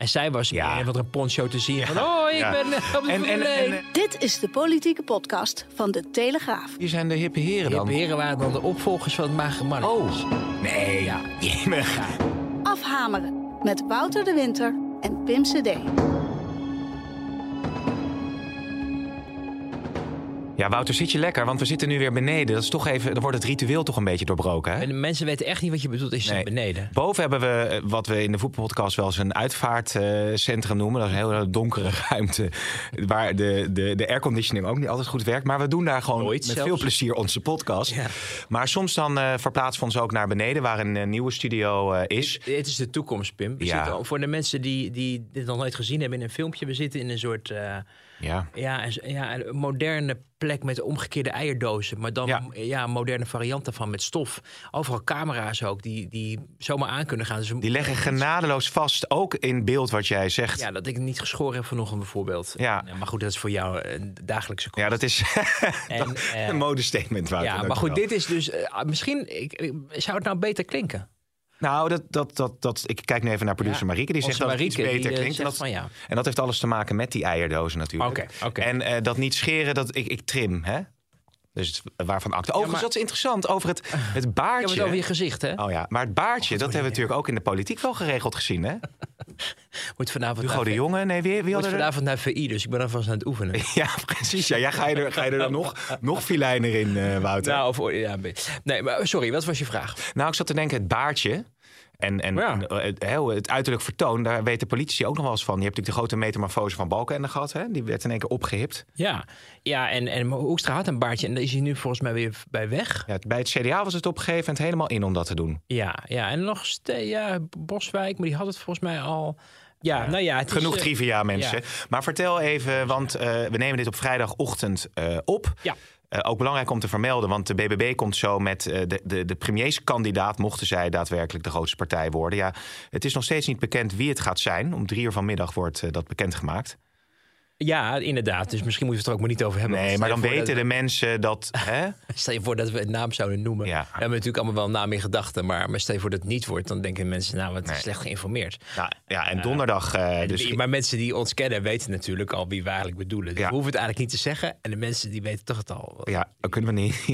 En zij was Ja. ja. wat een poncho te zien. Van, oh, ik Ja. ben eh, op de En, en, 1. en Dit is de politieke podcast van de Telegraaf. wie zijn de hippe heren De dan? heren waren dan de opvolgers van het Magere Man. Oh, nee. Ja. Jemig. Afhameren met Wouter de Winter en Pim CD. Ja, Wouter, zit je lekker? Want we zitten nu weer beneden. Dat is toch even, dan wordt het ritueel toch een beetje doorbroken, hè? En de mensen weten echt niet wat je bedoelt als je Nee. beneden. Boven hebben we eh, wat we in de voetbalpodcast wel eens een uitvaartcentrum noemen. Dat is een hele donkere ruimte waar de, de, de airconditioning ook niet altijd goed werkt. Maar we doen daar gewoon Nooit met zelfs. veel plezier onze podcast. Ja. Maar soms dan eh, verplaatsen we ons ook naar beneden waar een eh, nieuwe studio is. Dit is de toekomst, Pim. We Ja. zitten voor de mensen die, die dit nog nooit gezien hebben in een filmpje. We zitten in een soort Ja. ja, ja, een moderne plek met omgekeerde eierdozen. Maar dan Ja. moderne variant daarvan met stof. Overal camera's ook die, die zomaar aan kunnen gaan. Dus Die leggen genadeloos vast, ook in beeld wat jij zegt. Ja, dat ik niet geschoren heb vanochtend bijvoorbeeld. Ja. maar goed, dat is voor jou een dagelijkse kost. Ja, dat is En, eh, een modestatement. Wouter, Ja, maar goed, dit is dus... eh, misschien ik, ik- zou het nou beter klinken. Nou, dat, dat, dat, dat, ik kijk nu even naar producer Ja, Marieke. Die onze zegt dat het iets Marieke, die, beter eh, klinkt. En dat, van ja. en dat heeft alles te maken met die eierdozen natuurlijk. Oké. En eh, dat niet scheren, dat ik, ik trim, hè? Dus het, waarvan acte. Overigens, maar- dat is interessant. Over het, het heb het baardje. over je gezicht, hè? Oh ja, maar het baardje, dat hebben we natuurlijk ook in de politiek wel geregeld gezien, hè? Moet vanavond Hugo naar, de Jonge, nee, wie, wie er... vanavond naar VI, dus ik ben alvast aan het oefenen. Ja, precies. Ja, ja, ga, je er, ga je er dan nog, nog filijner in, eh, Wouter? Nou, of, ja, nee, maar sorry, wat was je vraag? Nou, ik zat te denken, het baardje. En, en Ja. en, eh, het, heel- het uiterlijk vertoon, daar weten politici ook nog wel eens van. Je hebt natuurlijk de grote metamorfose van Balkenende gehad. Hè? Die werd in één keer opgehipt. Ja, ja en, en Hoekstra had een baardje en daar is hij nu volgens mij weer bij weg. Ja, bij het CDA was het op een gegeven moment helemaal in om dat te doen. Ja, ja en nog steeds, ja, Boswijk, maar die had het volgens mij al. Ja, nou ja, het is, Genoeg eh, trivia, mensen. ja. Maar vertel even, want eh, we nemen dit op vrijdagochtend op. Ja. Eh, ook belangrijk om te vermelden, want de BBB komt zo met eh, de, de, de premierskandidaat, mochten zij daadwerkelijk de grootste partij worden. Ja, het is nog steeds niet bekend wie het gaat zijn. Om drie uur vanmiddag wordt eh, dat bekendgemaakt. Ja, inderdaad. Dus misschien moeten we het er ook maar niet over hebben. Nee, maar dan weten de mensen dat. Hè? Stel je voor dat we een naam zouden noemen. Ja. We hebben natuurlijk allemaal wel een naam in gedachten. Maar, maar stel je voor dat het niet wordt, dan denken mensen, nou, wat Nee. slecht geïnformeerd. Nou, ja, en donderdag. eh, dus, wie- maar mensen die ons kennen weten natuurlijk al wie we eigenlijk bedoelen. Dus Ja. we hoeven het eigenlijk niet te zeggen. En de mensen die weten toch het al. Ja, dat kunnen we niet.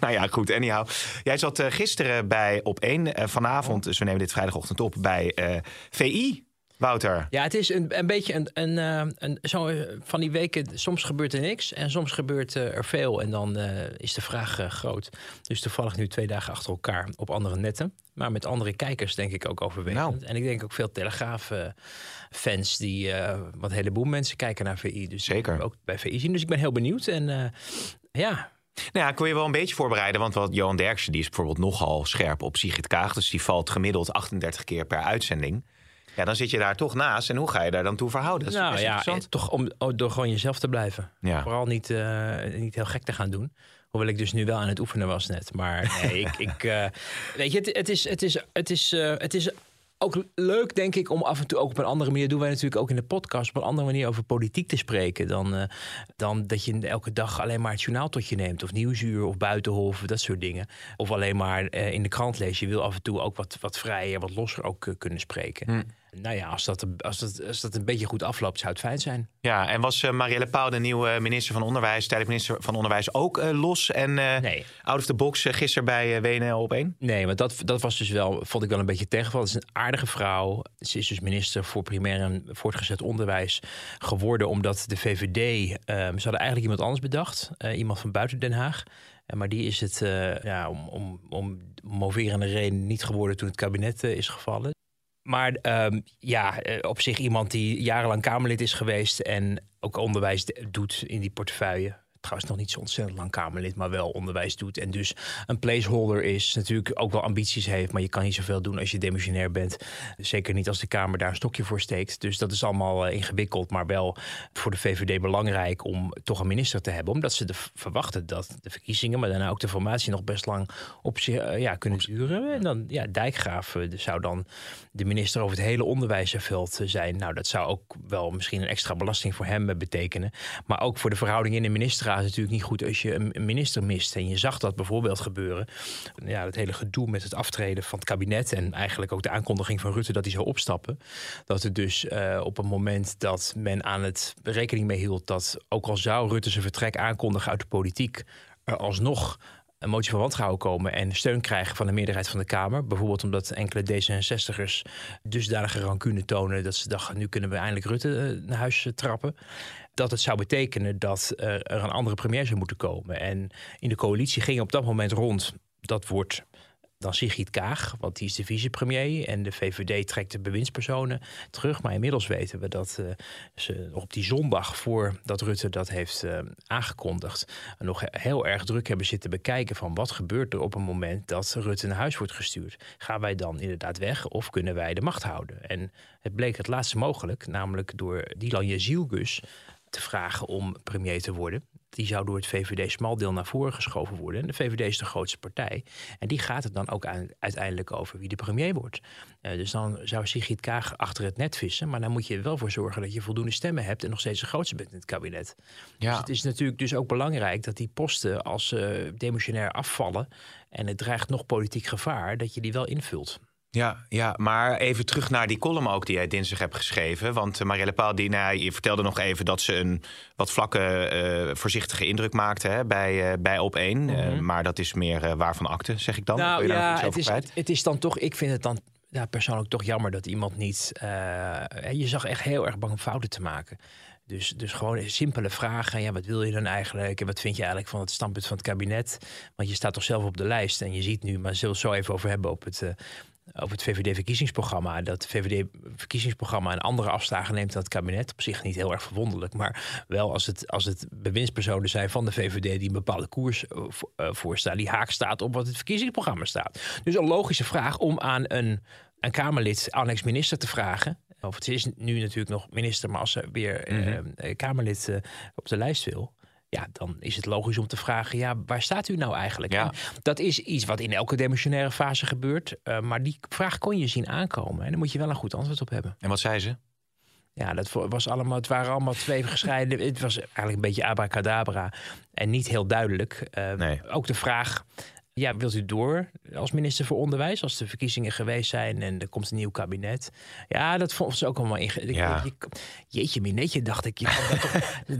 Nou ja, goed. Anyhow. Jij zat eh, gisteren bij op 1. vanavond, dus we nemen dit vrijdagochtend op, bij eh, VI. Wouter. Ja, het is een, een beetje een, een, eh, een, zo eh, van die weken. Soms gebeurt er niks en soms gebeurt eh, er veel. En dan is de vraag groot. Dus toevallig nu twee dagen achter elkaar op andere netten. Maar met andere kijkers denk ik ook overwegend. Nou. En ik denk ook veel Telegraaf-fans die... wat een heleboel mensen kijken naar VI. Dus Zeker. ook bij VI zien. Dus ik ben heel benieuwd. En ja, Nou ja, ik wil je wel een beetje voorbereiden. Want wat Johan Derksen die is bijvoorbeeld nogal scherp op Sigrid Kaag. Dus die valt gemiddeld 38 keer per uitzending. Ja, dan zit je daar toch naast. En hoe ga je daar dan toe verhouden? Dat is nou best ja, interessant. eh, toch om, oh, door gewoon jezelf te blijven. Ja. Vooral niet, eh, niet heel gek te gaan doen. Hoewel ik dus nu wel aan het oefenen was net. Maar nee, ik, ik, eh, weet je, het, het, is, het, is, het, is, het is ook leuk, denk ik, om af en toe ook op een andere manier... doen wij natuurlijk ook in de podcast... op een andere manier over politiek te spreken... dan, dan dat je elke dag alleen maar het journaal tot je neemt... of Nieuwsuur of Buitenhof, dat soort dingen. Of alleen maar in de krant lezen. Je wil af en toe ook wat, wat vrijer, wat losser ook kunnen spreken. Nou ja, als dat, als, dat, als dat een beetje goed afloopt, zou het fijn zijn. Ja, en was eh, Marielle Pauw, de nieuwe minister van Onderwijs, tijdelijk minister van Onderwijs, ook eh, los en eh, Nee. out of the box eh, gisteren bij eh, WNL op 1? Nee, want dat, dat was dus wel, vond ik wel een beetje tegenval. Het is een aardige vrouw. Ze is dus minister voor primair en voortgezet onderwijs geworden. Omdat de VVD, eh, ze hadden eigenlijk iemand anders bedacht. eh, iemand van buiten Den Haag. Eh, maar die is het eh, ja, om, om, om moverende reden niet geworden toen het kabinet eh, is gevallen. Maar ehm, ja, eh, op zich iemand die jarenlang Kamerlid is geweest en ook onderwijs doet in die portefeuille. Trouwens nog niet zo ontzettend lang Kamerlid, maar wel onderwijs doet. En dus een placeholder is, natuurlijk ook wel ambities heeft, maar je kan niet zoveel doen als je demissionair bent. Zeker niet als de Kamer daar een stokje voor steekt. Dus dat is allemaal uh, ingewikkeld, maar wel voor de VVD belangrijk om toch een minister te hebben. Omdat ze de, verwachten dat de verkiezingen, maar daarna ook de formatie nog best lang op zich uh, ja, kunnen duren. En dan, ja, Dijkgraaf uh, zou dan de minister over het hele onderwijsveld zijn. Nou, dat zou ook wel misschien een extra belasting voor hem betekenen. Maar ook voor de verhouding in de ministerraad het natuurlijk niet goed als je een minister mist. En je zag dat bijvoorbeeld gebeuren. Ja, het hele gedoe met het aftreden van het kabinet en eigenlijk ook de aankondiging van Rutte dat hij zou opstappen. Dat het dus uh, op een moment dat men aan het rekening mee hield dat ook al zou Rutte zijn vertrek aankondigen uit de politiek, er alsnog een motie van wantrouwen komen en steun krijgen van de meerderheid van de Kamer. Bijvoorbeeld omdat enkele D66'ers dusdanige rancune tonen dat ze dachten, nu kunnen we eindelijk Rutte naar huis trappen. Dat het zou betekenen dat er een andere premier zou moeten komen. En in de coalitie ging op dat moment rond, dat wordt dan Sigrid Kaag, want die is de vicepremier. En de VVD trekt de bewindspersonen terug. Maar inmiddels weten we dat uh, ze op die zondag voordat Rutte dat heeft uh, aangekondigd... nog heel erg druk hebben zitten bekijken van wat gebeurt er op een moment dat Rutte naar huis wordt gestuurd. Gaan wij dan inderdaad weg of kunnen wij de macht houden? En het bleek het laatste mogelijk, namelijk door Dylan Jezielgus te vragen om premier te worden die zou door het VVD-smaldeel naar voren geschoven worden. En de VVD is de grootste partij. En die gaat het dan ook uiteindelijk over wie de premier wordt. Uh, dus dan zou Sigrid Kaag achter het net vissen. Maar dan moet je er wel voor zorgen dat je voldoende stemmen hebt... en nog steeds de grootste bent in het kabinet. Ja. Dus het is natuurlijk dus ook belangrijk dat die posten als uh, demissionair afvallen... en het dreigt nog politiek gevaar, dat je die wel invult. Ja, ja, maar even terug naar die column ook die jij dinsdag hebt geschreven. Want uh, Marielle Paal, die, nou, je vertelde nog even dat ze een wat vlakke, uh, voorzichtige indruk maakte hè, bij, uh, bij Op 1. Mm -hmm. maar dat is meer waarvan akte, zeg ik dan. Nou ja, het is, het, het is dan toch, ik vind het dan ja, persoonlijk toch jammer dat iemand niet... je zag echt heel erg bang om fouten te maken. Dus, dus gewoon simpele vragen. Ja, wat wil je dan eigenlijk? En wat vind je eigenlijk van het standpunt van het kabinet? Want je staat toch zelf op de lijst. En je ziet nu, maar zullen we het zo even over hebben op het, uh, over het VVD-verkiezingsprogramma. Dat VVD-verkiezingsprogramma een andere afslagen neemt dan het kabinet. Op zich niet heel erg verwonderlijk. Maar wel als het, als het bewindspersonen zijn van de VVD die een bepaalde koers uh, voorstaan. Die haak staat op wat het verkiezingsprogramma staat. Dus een logische vraag om aan een, een Kamerlid, annex-minister te vragen. Of het is nu natuurlijk nog minister, maar als ze weer mm -hmm. uh, Kamerlid op de lijst wil. Ja, dan is het logisch om te vragen: ja, waar staat u nou eigenlijk? Ja. Dat is iets wat in elke demissionaire fase gebeurt. Uh, maar die vraag kon je zien aankomen. En daar moet je wel een goed antwoord op hebben. En wat zei ze? Ja, dat was allemaal, het waren allemaal twee gescheiden. Het was eigenlijk een beetje abracadabra en niet heel duidelijk. nee. Ook de vraag: ja, wilt u door als minister voor Onderwijs? Als de verkiezingen geweest zijn en er komt een nieuw kabinet. Ja, dat vond ze ook allemaal ingewikkeld. Ja. Jeetje, minetje, dacht ik. Je dat toch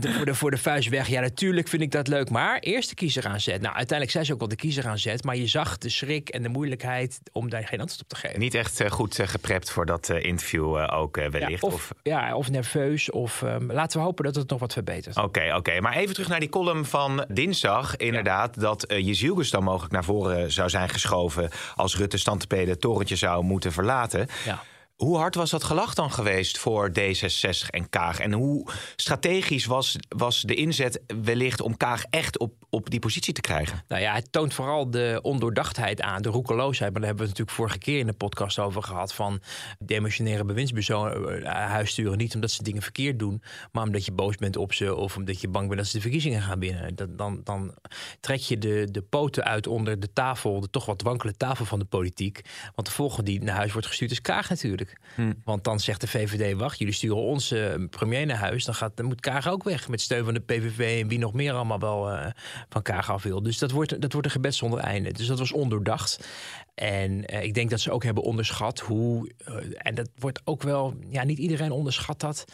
voor, de, voor de vuist weg. Ja, natuurlijk vind ik dat leuk. Maar eerst de kiezer aanzet. Nou, uiteindelijk zijn ze ook wel de kiezer aanzet. Maar je zag de schrik en de moeilijkheid om daar geen antwoord op te geven. Niet echt uh, goed uh, geprept voor dat uh, interview ook wellicht. Ja of, of, ja, of nerveus. Of um, laten we hopen dat het nog wat verbetert. Oké, okay, oké. Okay. Maar even terug naar die column van dinsdag. Inderdaad, ja. dat uh, Jezielgus dan mogelijk naar voren zou zijn geschoven als Rutte standpeden torentje zou moeten verlaten. Ja. Hoe hard was dat gelach dan geweest voor D66 en Kaag? En hoe strategisch was, was de inzet wellicht om Kaag echt op, op die positie te krijgen? Nou ja, het toont vooral de ondoordachtheid aan, de roekeloosheid. Maar daar hebben we het natuurlijk vorige keer in de podcast over gehad. Van demissionaire bewindspersonen huis sturen. Niet omdat ze dingen verkeerd doen, maar omdat je boos bent op ze. Of omdat je bang bent dat ze de verkiezingen gaan winnen. Dan, dan, dan trek je de, de poten uit onder de tafel, de toch wat wankele tafel van de politiek. Want de volgende die naar huis wordt gestuurd is Kaag natuurlijk. Hm. Want dan zegt de VVD: wacht, jullie sturen onze premier naar huis. Dan, gaat, dan moet Kaag ook weg. Met steun van de PVV en wie nog meer allemaal wel uh, van Kaag af wil. Dus dat wordt, dat wordt een gebed zonder einde. Dus dat was ondoordacht. En uh, ik denk dat ze ook hebben onderschat hoe. Uh, en dat wordt ook wel. Ja, niet iedereen onderschat dat.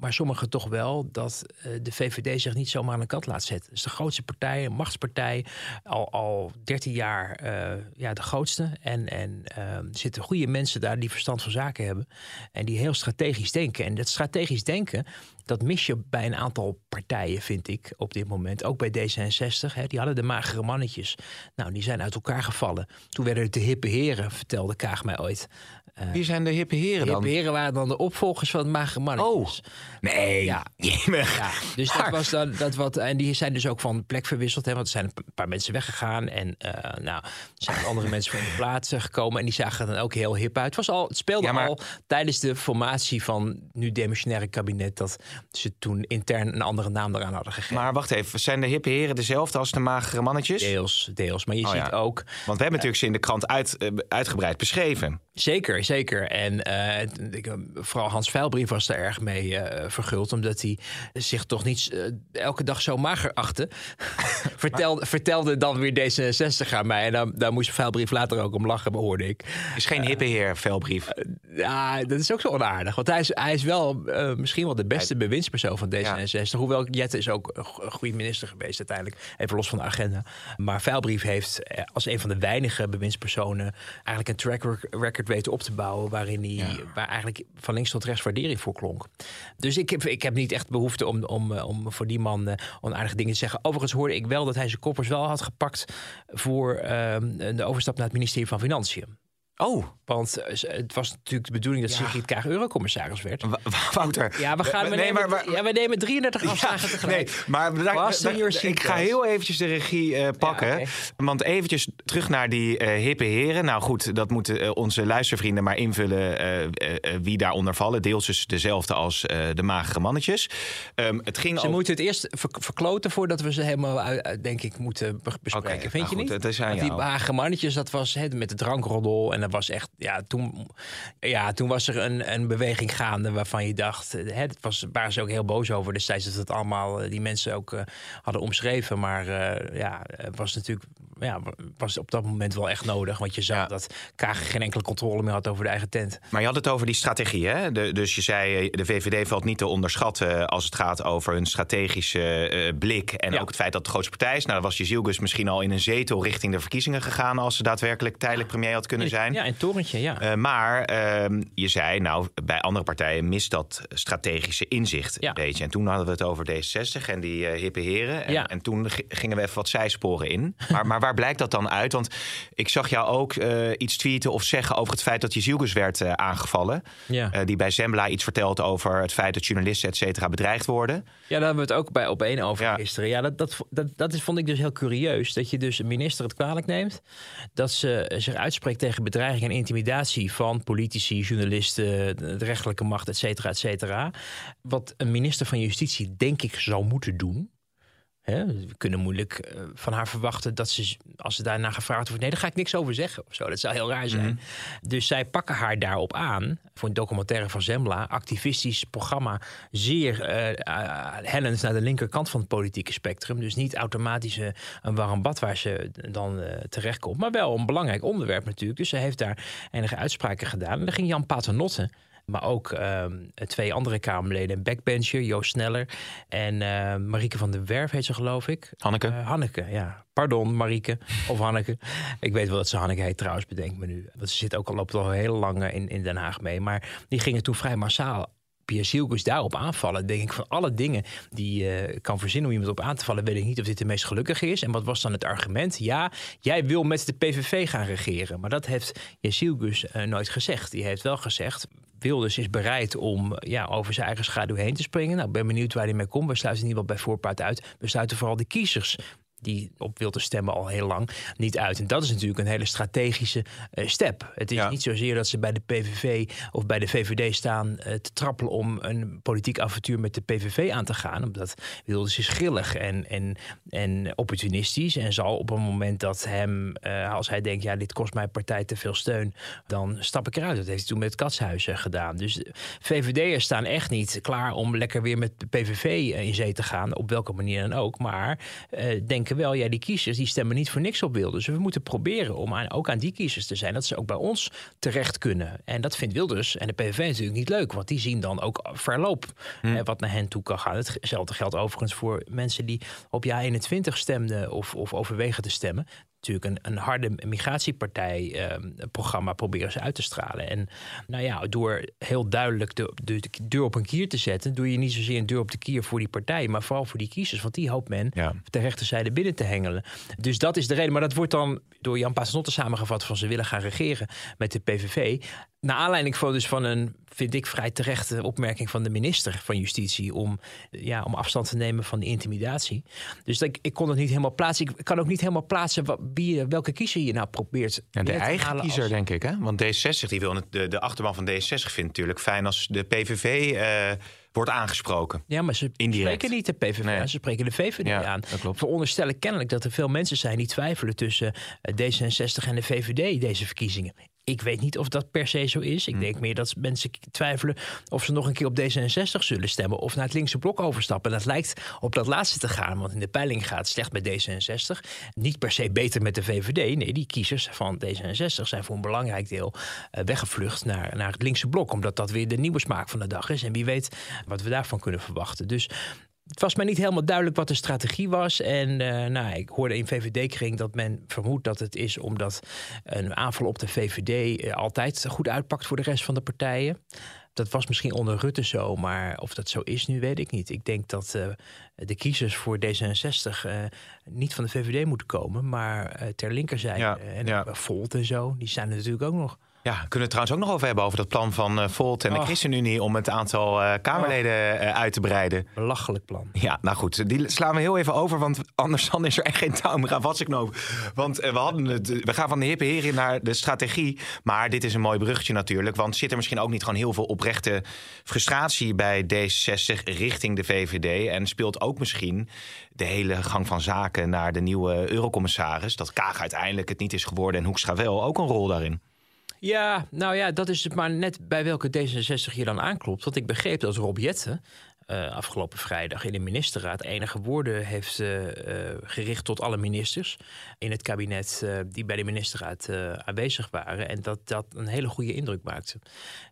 Maar sommigen toch wel. Dat uh, de VVD zich niet zomaar aan de kant laat zetten. Het is de grootste partij, een machtspartij. Al, al 13 jaar ja, de grootste. En, en er zitten goede mensen daar die verstand van zaken hebben. En die heel strategisch denken. En dat strategisch denken. Dat mis je bij een aantal partijen, vind ik, op dit moment. Ook bij D66. Hè, die hadden de magere mannetjes. Nou, die zijn uit elkaar gevallen. Toen werden het de hippe heren, vertelde Kaag mij ooit. Wie zijn de hippe heren De dan? heren waren dan de opvolgers van het magere mannetjes. Oh, nee. Ja. Dus dat was dan dat wat. En die zijn dus ook van plek verwisseld. Hè, want er zijn een paar mensen weggegaan. En eh, nou, er zijn andere mensen in de plaats eh, gekomen. En die zagen er dan ook heel hip uit. Het, was al, het speelde Ja, maar- al tijdens de formatie van nu demissionaire kabinet. Dat ze toen intern een andere naam eraan hadden gegeven. Maar wacht even, zijn de hippe heren dezelfde als de magere mannetjes? Deels, deels. Maar je Oh, ziet ja. ook Want we hebben natuurlijk ze in de krant uit, eh, uitgebreid beschreven. Zeker, zeker. En eh, eh, vooral Hans Veilbrief was er erg mee eh, verguld. Omdat hij zich toch niet elke dag zo mager achtte. vertelde, vertelde dan weer D66 aan mij. En dan, daar moest Veilbrief later ook om lachen, behoorde ik. Is geen hippe heer, velbrief. Ja, dat is ook zo onaardig. Want hij is, hij is wel misschien wel de beste bewindspersoon van D66. Hoewel Jette is ook een go- een goede minister geweest uiteindelijk. Even los van de agenda. Maar Veilbrief heeft als een van de weinige bewindspersonen... eigenlijk een track rec- record weten op te bouwen... waarin hij waar eigenlijk van links tot rechts waardering voor klonk. Dus ik heb, ik heb niet echt behoefte om, om, eh, om voor die man eh, onaardige dingen te zeggen. Overigens hoorde ik wel dat hij zijn koppers wel had gepakt... voor ehm, de overstap naar het ministerie van Financiën. Oh, Want eh, het was natuurlijk de bedoeling dat Sigrid Kaag eurocommissaris werd. Wouter. Ja, we, gaan, we, nee, nemen, maar, ja, we nemen 33 afslagen tegelijk. Nee, maar ik ga heel eventjes de regie eh, pakken. Want eventjes terug naar die eh, hippe heren. Nou goed, dat moeten eh, onze luistervrienden maar invullen eh, eh, eh, wie daaronder vallen. Deels dus dezelfde als eh, de magere mannetjes. Ehm, het ging Ze moeten het eerst ver- verkloten voordat we ze helemaal, denk ik, moeten be- bespreken. Vind nou je niet? dat die lage mannetjes, dat was met de drankroddel. En dat was echt, ja, toen, ja, toen was er een, een beweging gaande waarvan je dacht, eh, hè, dat was, waren ze ook heel boos over destijds dat het allemaal, eh, die mensen ook eh, hadden omschreven. Maar ja, het was natuurlijk, ja, was op dat moment wel echt nodig. Want je zag Ja. dat Kaag geen enkele controle meer had over de eigen tent. Maar je had het over die strategie, hè? De- dus je zei, de VVD valt niet te onderschatten als het gaat over hun strategische blik. En Ja. ook het feit dat het de grootste partij is. Nou, dan was Jezielgus misschien al in een zetel richting de verkiezingen gegaan... als ze daadwerkelijk tijdelijk premier had kunnen zijn. Ja, in Torentje, ja. Eh, maar ehm, je zei, nou, bij andere partijen mist dat strategische inzicht Ja. een beetje. En toen hadden we het over D66 en die eh, hippe heren. En, Ja. en toen gingen we even wat zijsporen in. Maar, maar waar blijkt dat dan uit? Want ik zag jou ook eh, iets tweeten of zeggen over het feit dat Jezielgus werd aangevallen. Ja. Die bij Zembla iets vertelt over het feit dat journalisten, et cetera, bedreigd worden. Ja, daar hebben we het ook bij op één over gisteren. Ja, dat, dat, dat, dat is, vond ik dus heel curieus. Dat je dus een minister het kwalijk neemt. Dat ze zich uitspreekt tegen bedreiging en intimidatie van politici, journalisten, de rechterlijke macht, et cetera, et cetera. Wat een minister van Justitie denk ik zou moeten doen. Hè, we kunnen moeilijk eh, van haar verwachten dat ze, als ze daarna gevraagd wordt, nee, daar ga ik niks over zeggen of zo. Dat zou heel raar zijn. Dus zij pakken haar daarop aan voor een documentaire van Zembla, activistisch programma, zeer eh, hellend naar de linkerkant van het politieke spectrum. Dus niet automatisch een warm bad waar ze dan eh, terechtkomt, maar wel een belangrijk onderwerp natuurlijk. Dus ze heeft daar enige uitspraken gedaan. En dan ging Jan Paternotte. Maar ook ehm, twee andere Kamerleden. Een backbencher, Joost Sneller. En eh, Marieke van der Werf heet ze, geloof ik. Hanneke? Eh, Hanneke, ja. Pardon, Marieke. Of Hanneke. Ik weet wel dat ze Hanneke heet trouwens, bedenk me nu. Want ze zit ook al, loopt al heel lang eh, in, in Den Haag mee. Maar die gingen toen vrij massaal Zielkus daarop aanvallen. Denk ik van alle dingen die je kan verzinnen om iemand op aan te vallen, weet ik niet of dit de meest gelukkige is. En wat was dan het argument? Ja, jij wil met de PVV gaan regeren. Maar dat heeft Jezielgus uh, nooit gezegd. Die heeft wel gezegd. Wilders is bereid om ja, over zijn eigen schaduw heen te springen. Nou, ik ben benieuwd waar hij mee komt. We sluiten niet wat bij voorpaard uit. We sluiten vooral de kiezers die op wil te stemmen al heel lang niet uit. En dat is natuurlijk een hele strategische uh, step. Het is Ja. niet zozeer dat ze bij de PVV of bij de VVD staan uh, te trappelen om een politiek avontuur met de PVV aan te gaan. Omdat Wilders is grillig en, en, en opportunistisch en zal op een moment dat hem, uh, als hij denkt, ja, dit kost mijn partij te veel steun, dan stap ik eruit. Dat heeft hij toen met Katshuis uh, gedaan. Dus VVD'ers staan echt niet klaar om lekker weer met de PVV in zee te gaan, op welke manier dan ook. Maar denken wel, ja, die kiezers die stemmen niet voor niks op Wilders. Dus we moeten proberen om aan, ook aan die kiezers te zijn, dat ze ook bij ons terecht kunnen. En dat vindt Wilders en de PVV natuurlijk niet leuk, want die zien dan ook verloop Hm. eh, wat naar hen toe kan gaan. Hetzelfde geldt overigens voor mensen die op jaar 21 stemden of, of overwegen te stemmen natuurlijk een, een harde migratiepartij-programma ehm, proberen ze uit te stralen. En nou ja, door heel duidelijk de, de, de, deur op een kier te zetten, doe je niet zozeer een deur op de kier voor die partij, maar vooral voor die kiezers. Want die hoopt men Ja. de rechterzijde binnen te hengelen. Dus dat is de reden. Maar dat wordt dan door Jan Paternotte samengevat van ze willen gaan regeren met de PVV. Naar aanleiding van, dus van een, vind ik, vrij terechte opmerking van de minister van Justitie. om, ja, om afstand te nemen van de intimidatie. Dus ik, ik kon het niet helemaal plaatsen. Ik kan ook niet helemaal plaatsen wat, wie, welke kiezer je nou probeert. Ja, de eigen kiezer, als- denk ik. Hè? Want D66, die wil, de, de achterban van D66 vindt natuurlijk fijn als de PVV eh, wordt aangesproken. Ja, maar ze Indirect. spreken niet de PVV Nee. aan, ze spreken de VVD Ja, aan. dat klopt. Veronderstellen kennelijk dat er veel mensen zijn die twijfelen tussen eh, D66 en de VVD deze verkiezingen. Ik weet niet of dat per se zo is. Hm. Ik denk meer dat mensen twijfelen of ze nog een keer op D66 zullen stemmen of naar het linkse blok overstappen. En dat lijkt op dat laatste te gaan, want in de peiling gaat het slecht met D66. Niet per se beter met de VVD. Nee, die kiezers van D66 zijn voor een belangrijk deel eh, weggevlucht naar, naar het linkse blok, omdat dat weer de nieuwe smaak van de dag is. En wie weet wat we daarvan kunnen verwachten. Dus het was mij niet helemaal duidelijk wat de strategie was. En eh, nou, ik hoorde in VVD-kring dat men vermoedt dat het is omdat een aanval op de VVD eh, altijd goed uitpakt voor de rest van de partijen. Dat was misschien onder Rutte zo, maar of dat zo is nu, weet ik niet. Ik denk dat eh, de kiezers voor D66 eh, niet van de VVD moeten komen, maar ter linkerzijde. Ja, en ja. Volt en zo, die zijn er natuurlijk ook nog. Ja, kunnen we het trouwens ook nog over hebben over dat plan van eh, Volt en de. ChristenUnie om het aantal eh, Kamerleden eh, uit te breiden. Belachelijk plan. Ja, nou goed, die slaan we heel even over, want anders dan is er echt geen touw meer aan vast te knopen. Want we, hadden het, we gaan van de hippe heren naar de strategie, maar dit is een mooi bruggetje natuurlijk. Want zit er misschien ook niet gewoon heel veel oprechte frustratie bij D66 richting de VVD? En speelt ook misschien de hele gang van zaken naar de nieuwe eurocommissaris, dat Kaag uiteindelijk het niet is geworden en Hoekstra wel, ook een rol daarin? Ja, nou ja, dat is het maar net bij welke D66 je dan aanklopt. Want ik begreep dat Rob Jetten eh, afgelopen vrijdag in de ministerraad enige woorden heeft eh, eh, gericht tot alle ministers in het kabinet die bij de ministerraad aanwezig waren. En dat dat een hele goede indruk maakte.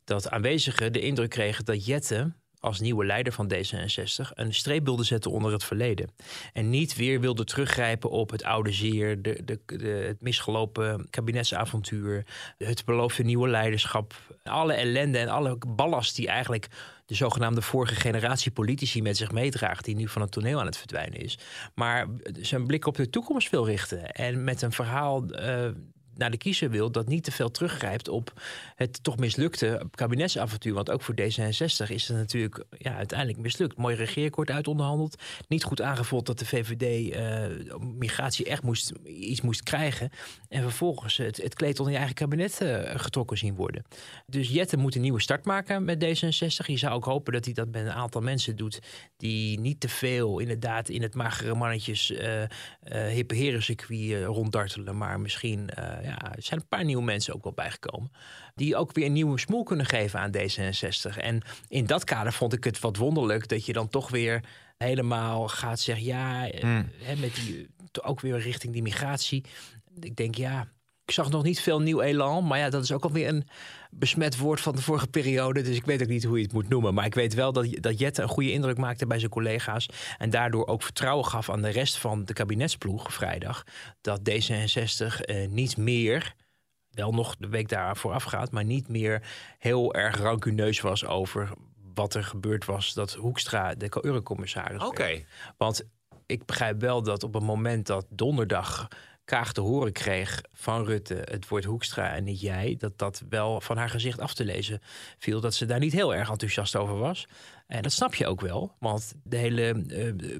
Dat aanwezigen de indruk kregen dat Jetten als nieuwe leider van D66 een streep wilde zetten onder het verleden. En niet weer wilde teruggrijpen op het oude zeer, de, de, de, het misgelopen kabinetsavontuur, het beloofde nieuwe leiderschap, alle ellende en alle ballast die eigenlijk de zogenaamde vorige generatie politici met zich meedraagt, die nu van het toneel aan het verdwijnen is. Maar zijn blik op de toekomst wil richten en met een verhaal. eh, naar de kiezer wil dat niet te veel teruggrijpt op het toch mislukte kabinetsavontuur. Want ook voor D66 is het natuurlijk ja, uiteindelijk mislukt. Mooi regeerakkoord uitonderhandeld. Niet goed aangevuld dat de VVD eh, migratie echt moest, iets moest krijgen. En vervolgens het, het kleed onder je eigen kabinet eh, getrokken zien worden. Dus Jette moet een nieuwe start maken met D66. Je zou ook hopen dat hij dat met een aantal mensen doet die niet te veel inderdaad in het magere mannetjes eh hippe herencircuit ronddartelen. Maar misschien ja, er zijn een paar nieuwe mensen ook wel bijgekomen. Die ook weer een nieuwe smoel kunnen geven aan D66. En in dat kader vond ik het wat wonderlijk dat je dan toch weer helemaal gaat zeggen... ja, eh, hè, met die, ook weer richting die migratie. Ik denk ja, ik zag nog niet veel nieuw elan. Maar ja, dat is ook alweer een besmet woord van de vorige periode. Dus ik weet ook niet hoe je het moet noemen. Maar ik weet wel dat, dat Jette een goede indruk maakte bij zijn collega's. En daardoor ook vertrouwen gaf aan de rest van de kabinetsploeg vrijdag. Dat D66 eh, niet meer wel nog de week daarvoor afgaat, maar niet meer heel erg rancuneus was over wat er gebeurd was dat Hoekstra de eurocommissaris Oké. Want ik begrijp wel dat op het moment dat donderdag Kaag te horen kreeg van Rutte... het wordt Hoekstra en niet jij... dat dat wel van haar gezicht af te lezen viel... dat ze daar niet heel erg enthousiast over was. En dat snap je ook wel, want de hele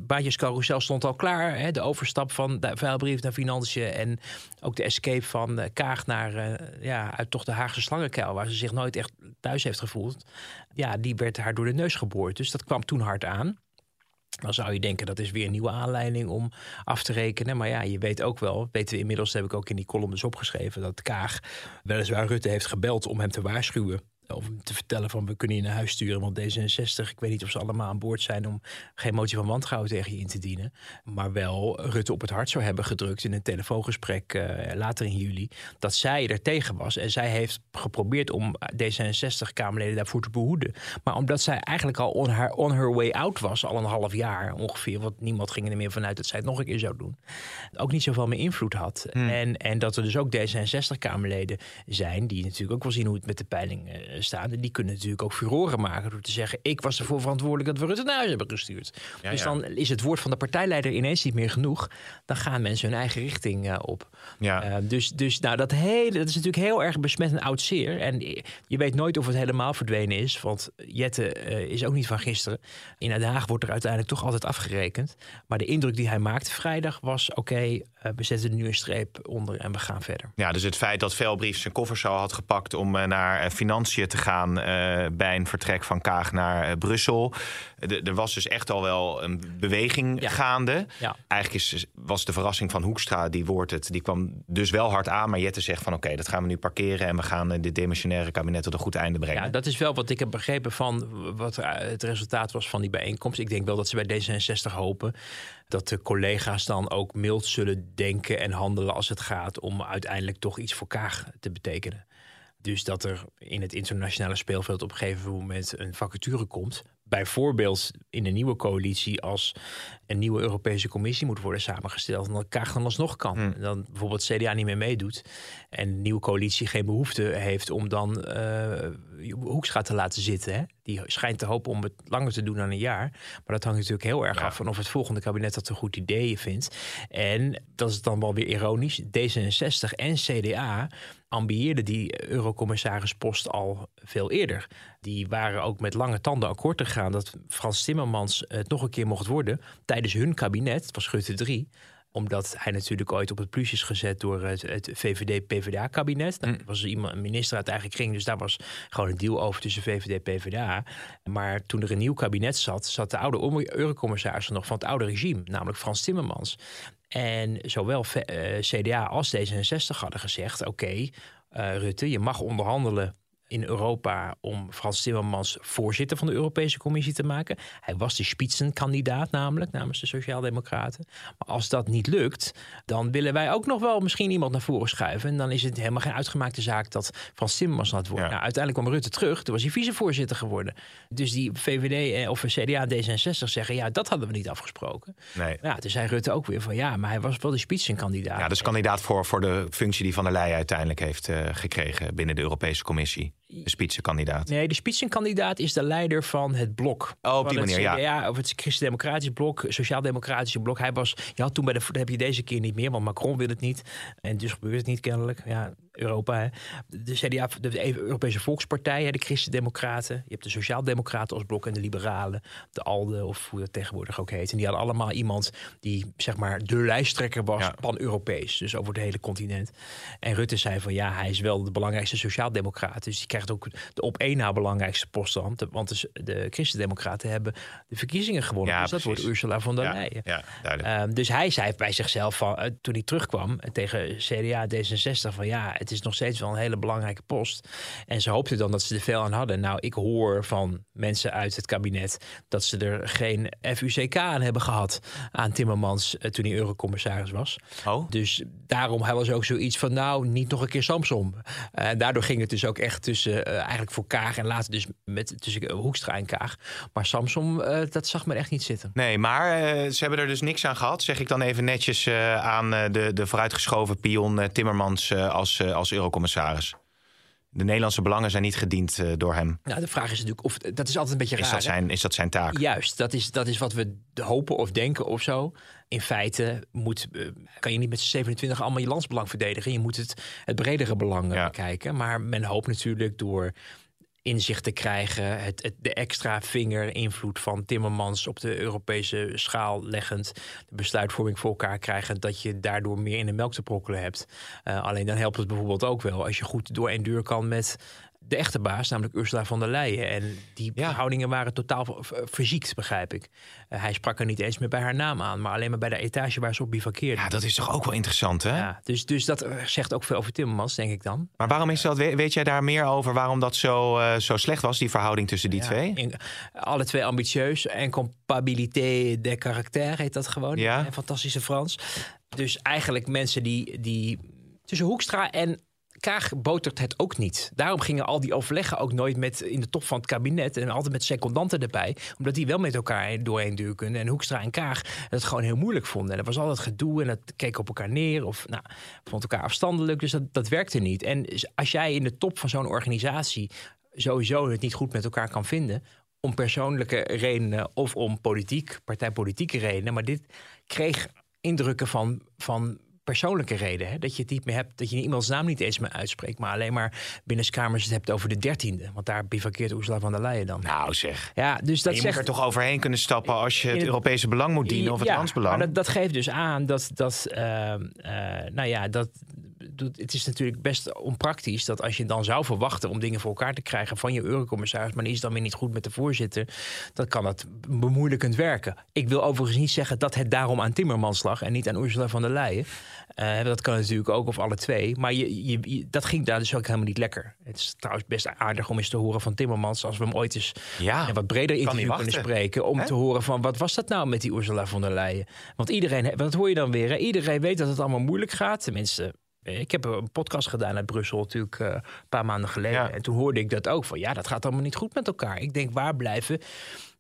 baantjescarousel stond al klaar. Hè? De overstap van de vuilbrief naar Financiën... en ook de escape van eh, Kaag naar eh, ja, uit toch de Haagse slangenkuil... waar ze zich nooit echt thuis heeft gevoeld. Ja, die werd haar door de neus geboord. Dus dat kwam toen hard aan. Dan zou je denken dat is weer een nieuwe aanleiding om af te rekenen. Maar ja, je weet ook wel, weten we inmiddels, dat heb ik ook in die column dus opgeschreven, dat Kaag weliswaar Rutte heeft gebeld om hem te waarschuwen. Of te vertellen van we kunnen je naar huis sturen. Want D66, ik weet niet of ze allemaal aan boord zijn om geen motie van wantrouwen tegen je in te dienen. Maar wel Rutte op het hart zou hebben gedrukt in een telefoongesprek eh, later in juli. Dat zij er tegen was. En zij heeft geprobeerd om D66-Kamerleden daarvoor te behoeden. Maar omdat zij eigenlijk al on her, on her way out was, al een half jaar ongeveer. Want niemand ging er meer vanuit dat zij het nog een keer zou doen. Ook niet zoveel meer invloed had. En, en dat er dus ook D66-Kamerleden zijn. die natuurlijk ook wel zien hoe het met de peiling eh, staan. En die kunnen natuurlijk ook furoren maken door te zeggen... ik was ervoor verantwoordelijk dat we Rutte naar huis hebben gestuurd. Ja, dus ja. dan is het woord van de partijleider ineens niet meer genoeg. Dan gaan mensen hun eigen richting eh, op. Ja. Eh, dus dus nou, dat, hele, dat is natuurlijk heel erg besmet en oud zeer. En je weet nooit of het helemaal verdwenen is. Want Jette eh, is ook niet van gisteren. In Den Haag wordt er uiteindelijk toch altijd afgerekend. Maar de indruk die hij maakte vrijdag was... oké, we zetten nu een streep onder en we gaan verder. Ja, dus het feit dat Velbrief zijn koffers al had gepakt om naar financiën te gaan eh, bij een vertrek van Kaag naar eh, Brussel. De- Er was dus echt al wel een beweging Ja. gaande. Ja. Eigenlijk is, was de verrassing van Hoekstra, die wordt het, die kwam dus wel hard aan. Maar Jette zegt van oké, dat gaan we nu parkeren en we gaan eh, dit demissionaire kabinet tot een goed einde brengen. Ja, dat is wel wat ik heb begrepen van wat het resultaat was van die bijeenkomst. Ik denk wel dat ze bij D66 hopen dat de collega's dan ook mild zullen denken en handelen als het gaat om uiteindelijk toch iets voor Kaag te betekenen. Dus dat er in het internationale speelveld op een gegeven moment een vacature komt. Bijvoorbeeld in een nieuwe coalitie als een nieuwe Europese Commissie moet worden samengesteld. En dat Kaag dan alsnog kan. En dan bijvoorbeeld CDA niet meer meedoet. En de nieuwe coalitie geen behoefte heeft om dan eh Hoekstra te laten zitten. Hè? Die schijnt te hopen om het langer te doen dan een jaar. Maar dat hangt natuurlijk heel erg Ja. af van of het volgende kabinet dat een goed idee vindt. En dat is dan wel weer ironisch. D66 en CDA ambieerden die eurocommissarispost al veel eerder. Die waren ook met lange tanden akkoord gegaan dat Frans Timmermans het nog een keer mocht worden tijdens hun kabinet. Het was Rutte 3 omdat hij natuurlijk ooit op het plus is gezet door het, het VVD-PVDA-kabinet. Nou, Er was iemand, een minister uit eigen kring, dus daar was gewoon een deal over tussen VVD en PVDA. Maar toen er een nieuw kabinet zat, zat de oude eurocommissaris nog van het oude regime, namelijk Frans Timmermans. En zowel eh, CDA als D66 hadden gezegd: oké, eh, Rutte, je mag onderhandelen in Europa om Frans Timmermans voorzitter van de Europese Commissie te maken. Hij was de spitsenkandidaat namelijk namens de Sociaaldemocraten. Maar als dat niet lukt, dan willen wij ook nog wel misschien iemand naar voren schuiven. En dan is het helemaal geen uitgemaakte zaak dat Frans Timmermans dat wordt. Ja. Nou, uiteindelijk kwam Rutte terug, toen was hij vicevoorzitter geworden. Dus die VVD eh, of CDA en D66 zeggen, ja, dat hadden we niet afgesproken. Nee. Ja, toen zei Rutte ook weer van, ja, maar hij was wel de spitsenkandidaat. Ja, dus kandidaat voor, voor de functie die Van der Leyen uiteindelijk heeft eh, gekregen binnen de Europese Commissie. De spitsenkandidaat. Nee, de spitsenkandidaat is de leider van het blok. Oh, op die manier, ja. Of het Christen-Democratisch blok, Sociaal-Democratische blok. Hij was, je had toen bij de, dat heb je deze keer niet meer, want Macron wil het niet. En dus gebeurt het niet kennelijk. Ja, Europa. Hè. De CDA, de Europese Volkspartij, hè, de Christen-Democraten. Je hebt de Sociaal-Democraten als blok en de Liberalen. De ALDE, of hoe dat tegenwoordig ook heet. En die hadden allemaal iemand die, zeg maar, de lijsttrekker was, Ja. pan-Europees. Dus over het hele continent. En Rutte zei van, ja, hij is wel de belangrijkste Sociaal-Democraat. Dus die krijgt ook de op één na belangrijkste post. dan. Want de, de Christen-Democraten hebben de verkiezingen gewonnen. Ja, dus dat precies. wordt Ursula von der Ja, Leyen. ja, duidelijk. Ehm, dus hij zei bij zichzelf, van, eh, toen hij terugkwam tegen CDA D66, van ja, het is nog steeds wel een hele belangrijke post. En ze hoopten dan dat ze er veel aan hadden. Nou, ik hoor van mensen uit het kabinet dat ze er geen FUCK aan hebben gehad aan Timmermans eh, toen hij eurocommissaris was. Oh? Dus daarom hadden ze ook zoiets van, nou, niet nog een keer Samsom. Eh, En daardoor ging het dus ook echt tussen, eh, eigenlijk voor Kaag en later dus met, tussen Hoekstra en Kaag. Maar Samsom, dat zag men echt niet zitten. Nee, maar ze hebben er dus niks aan gehad. Zeg ik dan even netjes aan de, de vooruitgeschoven pion Timmermans als, als eurocommissaris. De Nederlandse belangen zijn niet gediend eh, door hem. Nou, de vraag is natuurlijk of dat is altijd een beetje raar. Is dat hè? zijn, is dat zijn taak? Juist, dat is, dat is wat we hopen of denken of zo. In feite moet, eh, kan je niet met z'n 27 allemaal je landsbelang verdedigen. Je moet het, het bredere belang eh, Ja. bekijken. Maar men hoopt natuurlijk door inzicht te krijgen, het, de extra vingerinvloed van Timmermans op de Europese schaal leggend, de besluitvorming voor elkaar krijgen, dat je daardoor meer in de melk te brokkelen hebt. Eh, alleen dan helpt het bijvoorbeeld ook wel als je goed door één deur kan met de echte baas, namelijk Ursula von der Leyen. En die Ja. verhoudingen waren totaal ver- verziekt, begrijp ik. Eh, hij sprak er niet eens meer bij haar naam aan, maar alleen maar bij de etage waar ze op bivakkeerde. Ja, dat is toch ook wel interessant, hè? Ja, dus, dus dat eh, zegt ook veel over Timmermans, denk ik dan. Maar waarom is dat? We- Weet jij daar meer over waarom dat zo, eh, zo slecht was, die verhouding tussen die Ja, twee? in- alle twee ambitieus. En compatibilité de caractère heet dat gewoon. Ja. Een fantastische Frans. Dus eigenlijk mensen die, die tussen Hoekstra en Kaag botert het ook niet. Daarom gingen al die overleggen ook nooit met in de top van het kabinet en altijd met secondanten erbij, omdat die wel met elkaar doorheen kunnen. En Hoekstra en Kaag het gewoon heel moeilijk vonden. En er was altijd gedoe en dat keek op elkaar neer of nou, vond elkaar afstandelijk. Dus dat, dat werkte niet. En als jij in de top van zo'n organisatie sowieso het niet goed met elkaar kan vinden. Om persoonlijke redenen of om politiek, partijpolitieke redenen. Maar dit kreeg indrukken van, van persoonlijke reden. Hè? Dat je het niet meer hebt, dat je iemands naam niet eens meer uitspreekt, maar alleen maar binnenskamers het hebt over de dertiende. Want daar bivakkeert Ursula van der Leyen dan. Nou zeg. Ja, dus dat je zegt moet er toch overheen kunnen stappen als je het, het- Europese belang moet dienen of het ja, landsbelang. Maar dat, dat geeft dus aan dat, dat eh, eh, nou ja, dat, het is natuurlijk best onpraktisch dat als je dan zou verwachten om dingen voor elkaar te krijgen van je eurocommissaris, maar die is dan weer niet goed met de voorzitter, dan kan dat bemoeilijkend werken. Ik wil overigens niet zeggen dat het daarom aan Timmermans lag en niet aan Ursula van der Leyen. Eh, dat kan natuurlijk ook, of alle twee. Maar je, je, je- dat ging daar dus ook helemaal niet lekker. Het is trouwens best aardig om eens te horen van Timmermans, als we hem ooit eens Ja, en wat breder interview kunnen spreken. Om te horen van wat was dat nou met die Ursula von der Leyen? Want iedereen, dat hoor je dan weer. Hè? Iedereen weet dat het allemaal moeilijk gaat. Tenminste, ik heb een podcast gedaan uit Brussel natuurlijk eh, een paar maanden geleden. Ja. En toen hoorde ik dat ook van ja, dat gaat allemaal niet goed met elkaar. Ik denk waar blijven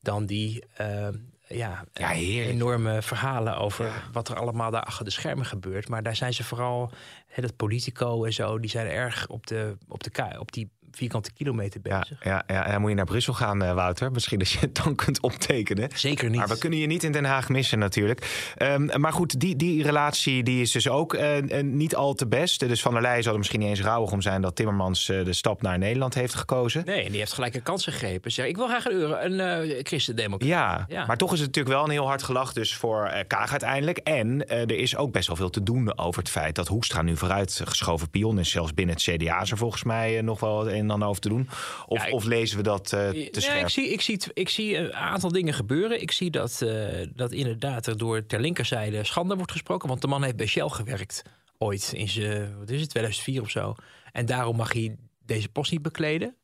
dan die eh, ja, enorme verhalen over wat er allemaal daar achter de schermen gebeurt. Maar daar zijn ze vooral, hè, dat Politico en zo, die zijn erg op, de, op, de, op die vierkante kilometer Ja, bezig. ja, ja, en dan moet je naar Brussel gaan, eh, Wouter. Misschien dat je het dan kunt optekenen. Zeker niet. Maar we kunnen je niet in Den Haag missen natuurlijk. Ehm, maar goed, die, die relatie die is dus ook eh, eh, niet al te best. Dus Van der Leyen zal er misschien niet eens rouwig om zijn... dat Timmermans de stap naar Nederland heeft gekozen. Nee, en die heeft gelijk een kans gegrepen. Zeg, ik wil graag een, euro, een christendemocraat. Ja, Ja. maar toch is het natuurlijk wel een heel hard gelach dus voor Kaag uiteindelijk. En er is ook best wel veel te doen over het feit dat Hoekstra nu vooruit geschoven pion is. Zelfs binnen het CDA is er volgens mij nog wel een en ander over te doen. Of, Ja, ik- of lezen we dat eh, te scherp? ik, zie, ik, zie, ik zie een aantal dingen gebeuren. Ik zie dat, eh, dat inderdaad er door ter linkerzijde schande wordt gesproken. Want de man heeft bij Shell gewerkt ooit in zijn, wat is het, 2004 of zo. En daarom mag hij deze post niet bekleden.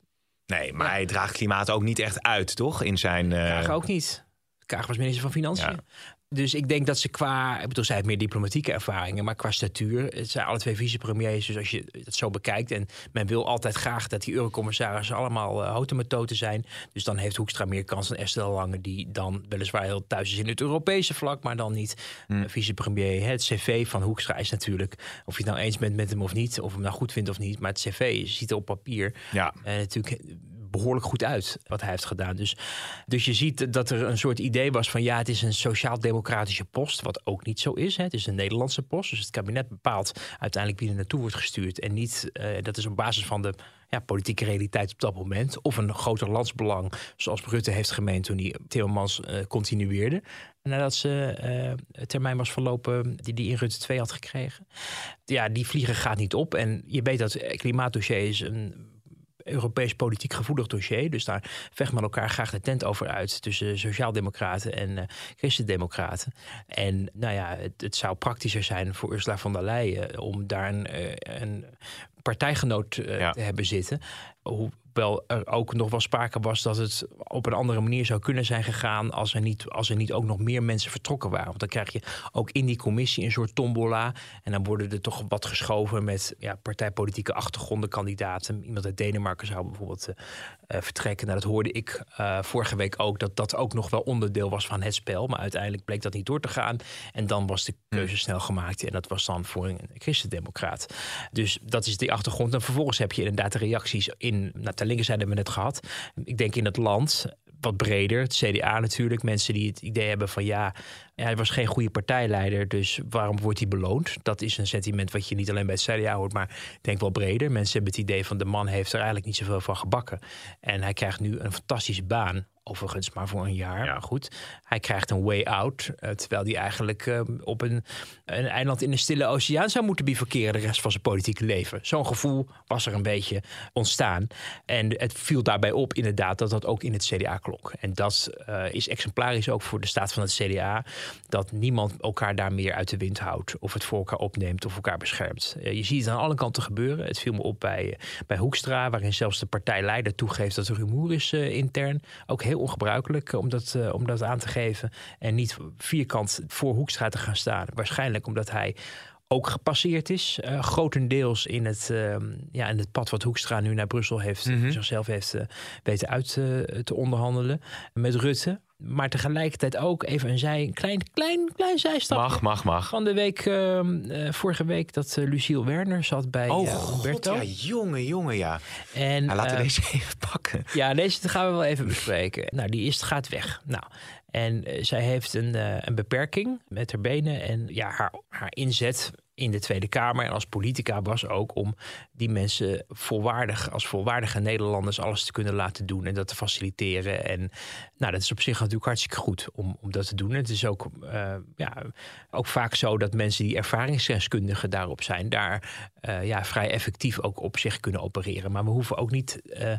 Nee, maar hij draagt klimaat ook niet echt uit, toch? In zijn. Kaag ook niet. Kaag was minister van Financiën. Ja. Dus ik denk dat ze qua, ik bedoel, zij heeft meer diplomatieke ervaringen, maar qua statuur, het zijn alle twee vicepremiers. Dus als je het zo bekijkt, en men wil altijd graag dat die eurocommissarissen allemaal uh, houten toten zijn. Dus dan heeft Hoekstra meer kans dan Estelle Lange, die dan weliswaar heel thuis is in het Europese vlak, maar dan niet Hmm. uh, vicepremier. Het cv van Hoekstra is natuurlijk, of je het nou eens bent met hem of niet, of hem nou goed vindt of niet, maar het cv ziet er op papier Ja. en natuurlijk behoorlijk goed uit wat hij heeft gedaan. Dus, dus je ziet dat er een soort idee was van ja, het is een sociaal-democratische post, wat ook niet zo is. Hè. Het is een Nederlandse post, dus het kabinet bepaalt uiteindelijk wie er naartoe wordt gestuurd. En niet, eh, dat is op basis van de ja, politieke realiteit op dat moment. Of een groter landsbelang, zoals Rutte heeft gemeend toen hij Timmermans eh, continueerde. Nadat ze eh, termijn was verlopen die die in Rutte 2 had gekregen. Ja, die vliegen gaat niet op. En je weet dat klimaatdossier is een Europees politiek gevoelig dossier. Dus daar vecht men elkaar graag de tent over uit tussen sociaaldemocraten en uh, christendemocraten. En nou ja, het, het, zou praktischer zijn voor Ursula von der Leyen om daar een, een partijgenoot ja. te hebben zitten. Hoewel er ook nog wel sprake was dat het op een andere manier zou kunnen zijn gegaan als er niet, als er niet ook nog meer mensen vertrokken waren. Want dan krijg je ook in die commissie een soort tombola. En dan worden er toch wat geschoven met ja, partijpolitieke achtergronden, kandidaten. Iemand uit Denemarken zou bijvoorbeeld uh, uh, vertrekken. Nou, dat hoorde ik uh, vorige week ook, dat dat ook nog wel onderdeel was van het spel. Maar uiteindelijk bleek dat niet door te gaan. En dan was de keuze hmm. snel gemaakt. En dat was dan voor een christendemocraat. Dus dat is die achtergrond. En vervolgens heb je inderdaad de reacties in. Nou, ter linkerzijde hebben we net gehad. Ik denk in het land wat breder. Het CDA natuurlijk. Mensen die het idee hebben van ja, hij was geen goede partijleider. Dus waarom wordt hij beloond? Dat is een sentiment wat je niet alleen bij het CDA hoort, maar ik denk wel breder. Mensen hebben het idee van de man heeft er eigenlijk niet zoveel van gebakken. En hij krijgt nu een fantastische baan. Overigens maar voor een jaar. Ja. Maar goed, hij krijgt een way out. Uh, terwijl hij eigenlijk uh, op een, een eiland in de Stille Oceaan zou moeten bivakeren de rest van zijn politieke leven. Zo'n gevoel was er een beetje ontstaan. En het viel daarbij op inderdaad dat dat ook in het CDA klonk. En dat uh, is exemplarisch ook voor de staat van het CDA. Dat niemand elkaar daar meer uit de wind houdt. Of het voor elkaar opneemt of elkaar beschermt. je ziet het aan alle kanten gebeuren. Het viel me op bij, bij Hoekstra, waarin zelfs de partijleider toegeeft dat er rumoer is intern. Ook heel ongebruikelijk om dat, om dat aan te geven. En niet vierkant voor Hoekstra te gaan staan. Waarschijnlijk omdat hij ook gepasseerd is. Uh, grotendeels in het, uh, ja, in het pad wat Hoekstra nu naar Brussel heeft, mm -hmm. zichzelf heeft uh, weten uit te onderhandelen met Rutte. Maar tegelijkertijd ook even een, zij, een klein, klein, klein zijstapje. Mag, mag, mag. Van de week, ehm, eh, vorige week, dat uh, Luciel Werner zat bij Oh, eh, god, Humberto. ja, jongen, jongen, ja. En, Nou, laten we eh, deze even pakken. Ja, deze gaan we wel even bespreken. Nou, die is, gaat weg. Nou, en eh, zij heeft een, eh, een beperking met haar benen. En ja, haar, haar inzet in de Tweede Kamer en als politica was ook om die mensen volwaardig, als volwaardige Nederlanders alles te kunnen laten doen en dat te faciliteren. En nou, dat is op zich natuurlijk hartstikke goed om, om dat te doen. Het is ook, eh, ja, ook vaak zo dat mensen die ervaringsdeskundigen daarop zijn, daar eh, ja, vrij effectief ook op zich kunnen opereren. Maar we hoeven ook niet eh,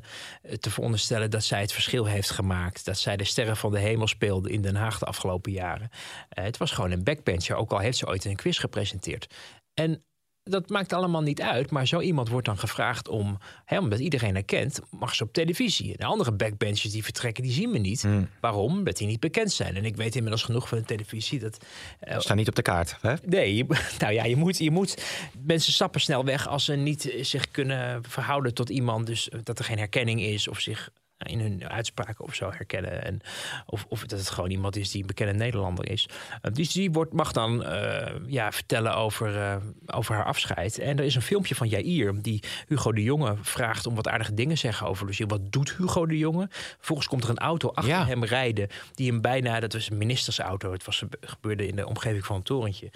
te veronderstellen dat zij het verschil heeft gemaakt. Dat zij de sterren van de hemel speelde in Den Haag de afgelopen jaren. Het was gewoon een backbencher, ook al heeft ze ooit een quiz gepresenteerd. En dat maakt allemaal niet uit, maar zo iemand wordt dan gevraagd om, hè, omdat iedereen herkent, mag ze op televisie. De andere backbenchers die vertrekken, die zien we niet. Waarom? Omdat die niet bekend zijn. En ik weet inmiddels genoeg van de televisie dat. eh, Staan niet op de kaart. Hè? Nee, je, nou ja, je moet, je moet. Mensen stappen snel weg als ze niet zich kunnen verhouden tot iemand. Dus dat er geen herkenning is of zich in hun uitspraken of zo herkennen. En, of, of dat het gewoon iemand is die een bekende Nederlander is. Uh, dus die wordt, mag dan uh, ja, vertellen over, uh, over haar afscheid. En er is een filmpje van Jair die Hugo de Jonge vraagt om wat aardige dingen te zeggen over Lucie. Wat doet Hugo de Jonge? Vervolgens komt er een auto achter Ja. hem rijden die hem bijna, dat was een ministersauto. Het was, gebeurde in de omgeving van een torentje.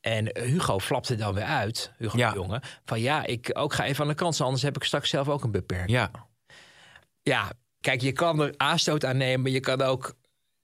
En Hugo flapte dan weer uit, Hugo Ja. de Jonge, van ja, ik ook ga even aan de kant, anders heb ik straks zelf ook een beperking. Ja. Ja, kijk, je kan er aanstoot aan nemen, maar je kan ook.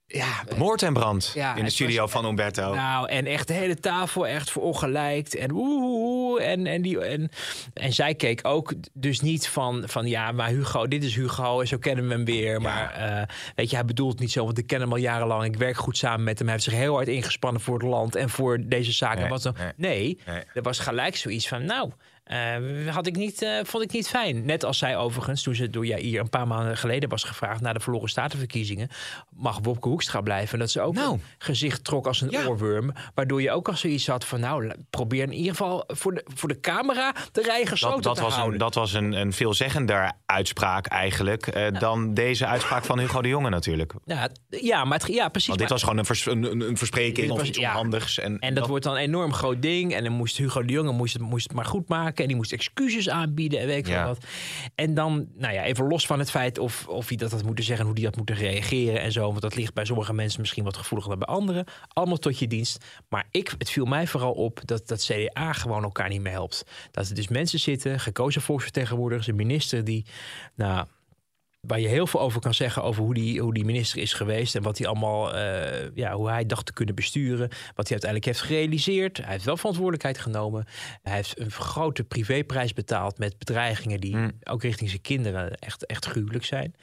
Ja, Moord en brand Ja, in de studio was- van Umberto. nou, en echt de hele tafel echt verongelijkt. En oeh, en, en, die, en, en zij keek ook dus niet van, van ja, maar Hugo, dit is Hugo en zo kennen we hem weer. Maar eh, weet je, hij bedoelt niet zo, want ik ken hem al jarenlang. Ik werk goed samen met hem. Hij heeft zich heel hard ingespannen voor het land en voor deze zaken. Nee, Wat dan? nee. Nee, Nee. er was gelijk zoiets van, nou, eh, had ik niet, eh, vond ik niet fijn. Net als zij overigens, toen ze door Jair een paar maanden geleden was gevraagd... na de verloren statenverkiezingen, mag Wopke Hoekstra blijven. Dat ze ook Nou. een gezicht trok als een Ja. oorworm. Waardoor je ook al zoiets had van... nou, probeer in ieder geval voor de, voor de camera de rij gesloten Dat, dat, te was houden. een, dat was een, een veelzeggender uitspraak eigenlijk... eh, dan deze uitspraak van Hugo de Jonge natuurlijk. ja, ja, maar het, ja, precies. Want dit maar- was gewoon een, vers- een, een, een verspreking of iets ja. onhandigs. En, En dat wordt dan een enorm groot ding. En dan moest Hugo de Jonge moest het, moest het maar goed maken. En die moest excuses aanbieden en weet ik Ja. wat. En dan, nou ja, even los van het feit of, of hij dat had moeten zeggen... hoe hij had moeten reageren en zo. Want dat ligt bij sommige mensen misschien wat gevoeliger dan bij anderen. Allemaal tot je dienst. Maar ik, het viel mij vooral op dat dat CDA gewoon elkaar niet meer helpt. Dat er dus mensen zitten, gekozen volksvertegenwoordigers... een minister die, nou waar je heel veel over kan zeggen over hoe die, hoe die minister is geweest en wat hij allemaal, eh, ja, hoe hij dacht te kunnen besturen, wat hij uiteindelijk heeft gerealiseerd. Hij heeft wel verantwoordelijkheid genomen. Hij heeft een grote privéprijs betaald met bedreigingen die ook richting zijn kinderen echt, echt gruwelijk zijn.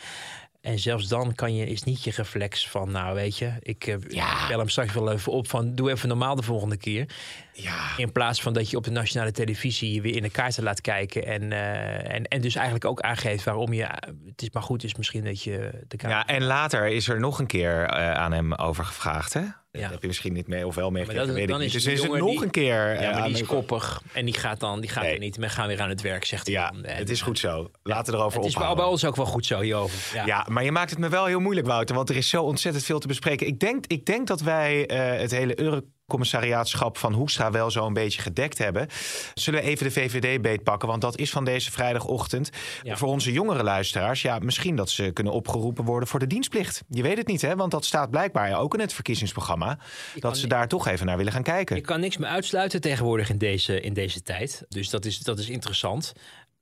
En zelfs dan kan je, is niet je reflex van, nou weet je, ik eh, Ja. bel hem straks wel even op van, doe even normaal de volgende keer. Ja, In plaats van dat je op de nationale televisie je weer in de kaarten laat kijken. En, eh, en, en dus eigenlijk ook aangeeft waarom je. Het is maar goed is misschien dat je de kaart. ja, en later is er nog een keer eh, aan hem over gevraagd, hè? Dat Ja. heb je misschien niet mee of wel meegekregen, dat- weet ik niet. Dus is jongen nog die- een keer Ja, eh, maar die is koppig. En die gaat dan, die gaat Nee. er niet. We gaan weer aan het werk, zegt hij Ja, dan. En, het is goed zo. Laten we erover Het is bij, ons ook wel goed zo hierover. Ja. Ja, maar je maakt het me wel heel moeilijk, Wouter. Want er is zo ontzettend veel te bespreken. Ik denk, ik denk dat wij het hele Eurocommissariaatschap van Hoekstra wel zo een beetje gedekt hebben. Zullen we even de VVD beetpakken? Want dat is van deze vrijdagochtend. Ja. Voor onze jongere luisteraars, ja, misschien dat ze kunnen opgeroepen worden voor de dienstplicht. Je weet het niet, hè? Want dat staat blijkbaar ook in het verkiezingsprogramma. Dat ze niet- daar toch even naar willen gaan kijken. Je kan niks meer uitsluiten tegenwoordig in deze, in deze tijd. Dus dat is, dat is interessant.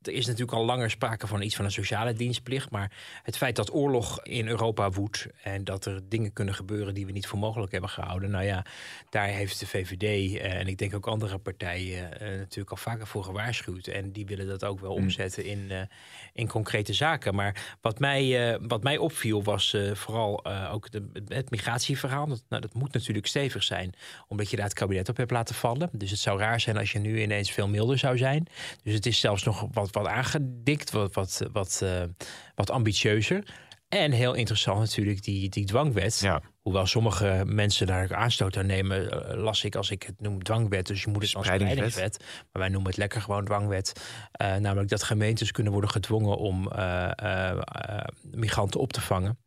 Er is natuurlijk al langer sprake van iets van een sociale dienstplicht. Maar het feit dat oorlog in Europa woedt. en dat er dingen kunnen gebeuren die we niet voor mogelijk hebben gehouden. Nou ja, daar heeft de VVD eh, en ik denk ook andere partijen eh, natuurlijk al vaker voor gewaarschuwd. En die willen dat ook wel omzetten in, eh, in concrete zaken. Maar wat mij, wat mij opviel was vooral ook de, het migratieverhaal. Dat, nou, dat moet natuurlijk stevig zijn, omdat je daar het kabinet op hebt laten vallen. Dus het zou raar zijn als je nu ineens veel milder zou zijn. Dus het is zelfs nog wat, wat aangedikt, wat, wat, wat, eh, wat ambitieuzer. En heel interessant natuurlijk die, die dwangwet. Ja. Hoewel sommige mensen daar aanstoot aan nemen, eh, las ik als ik het noem dwangwet. Dus je moet het dan Spreidingswet. Maar wij noemen het lekker gewoon dwangwet. Eh, namelijk dat gemeentes kunnen worden gedwongen om migranten op te vangen.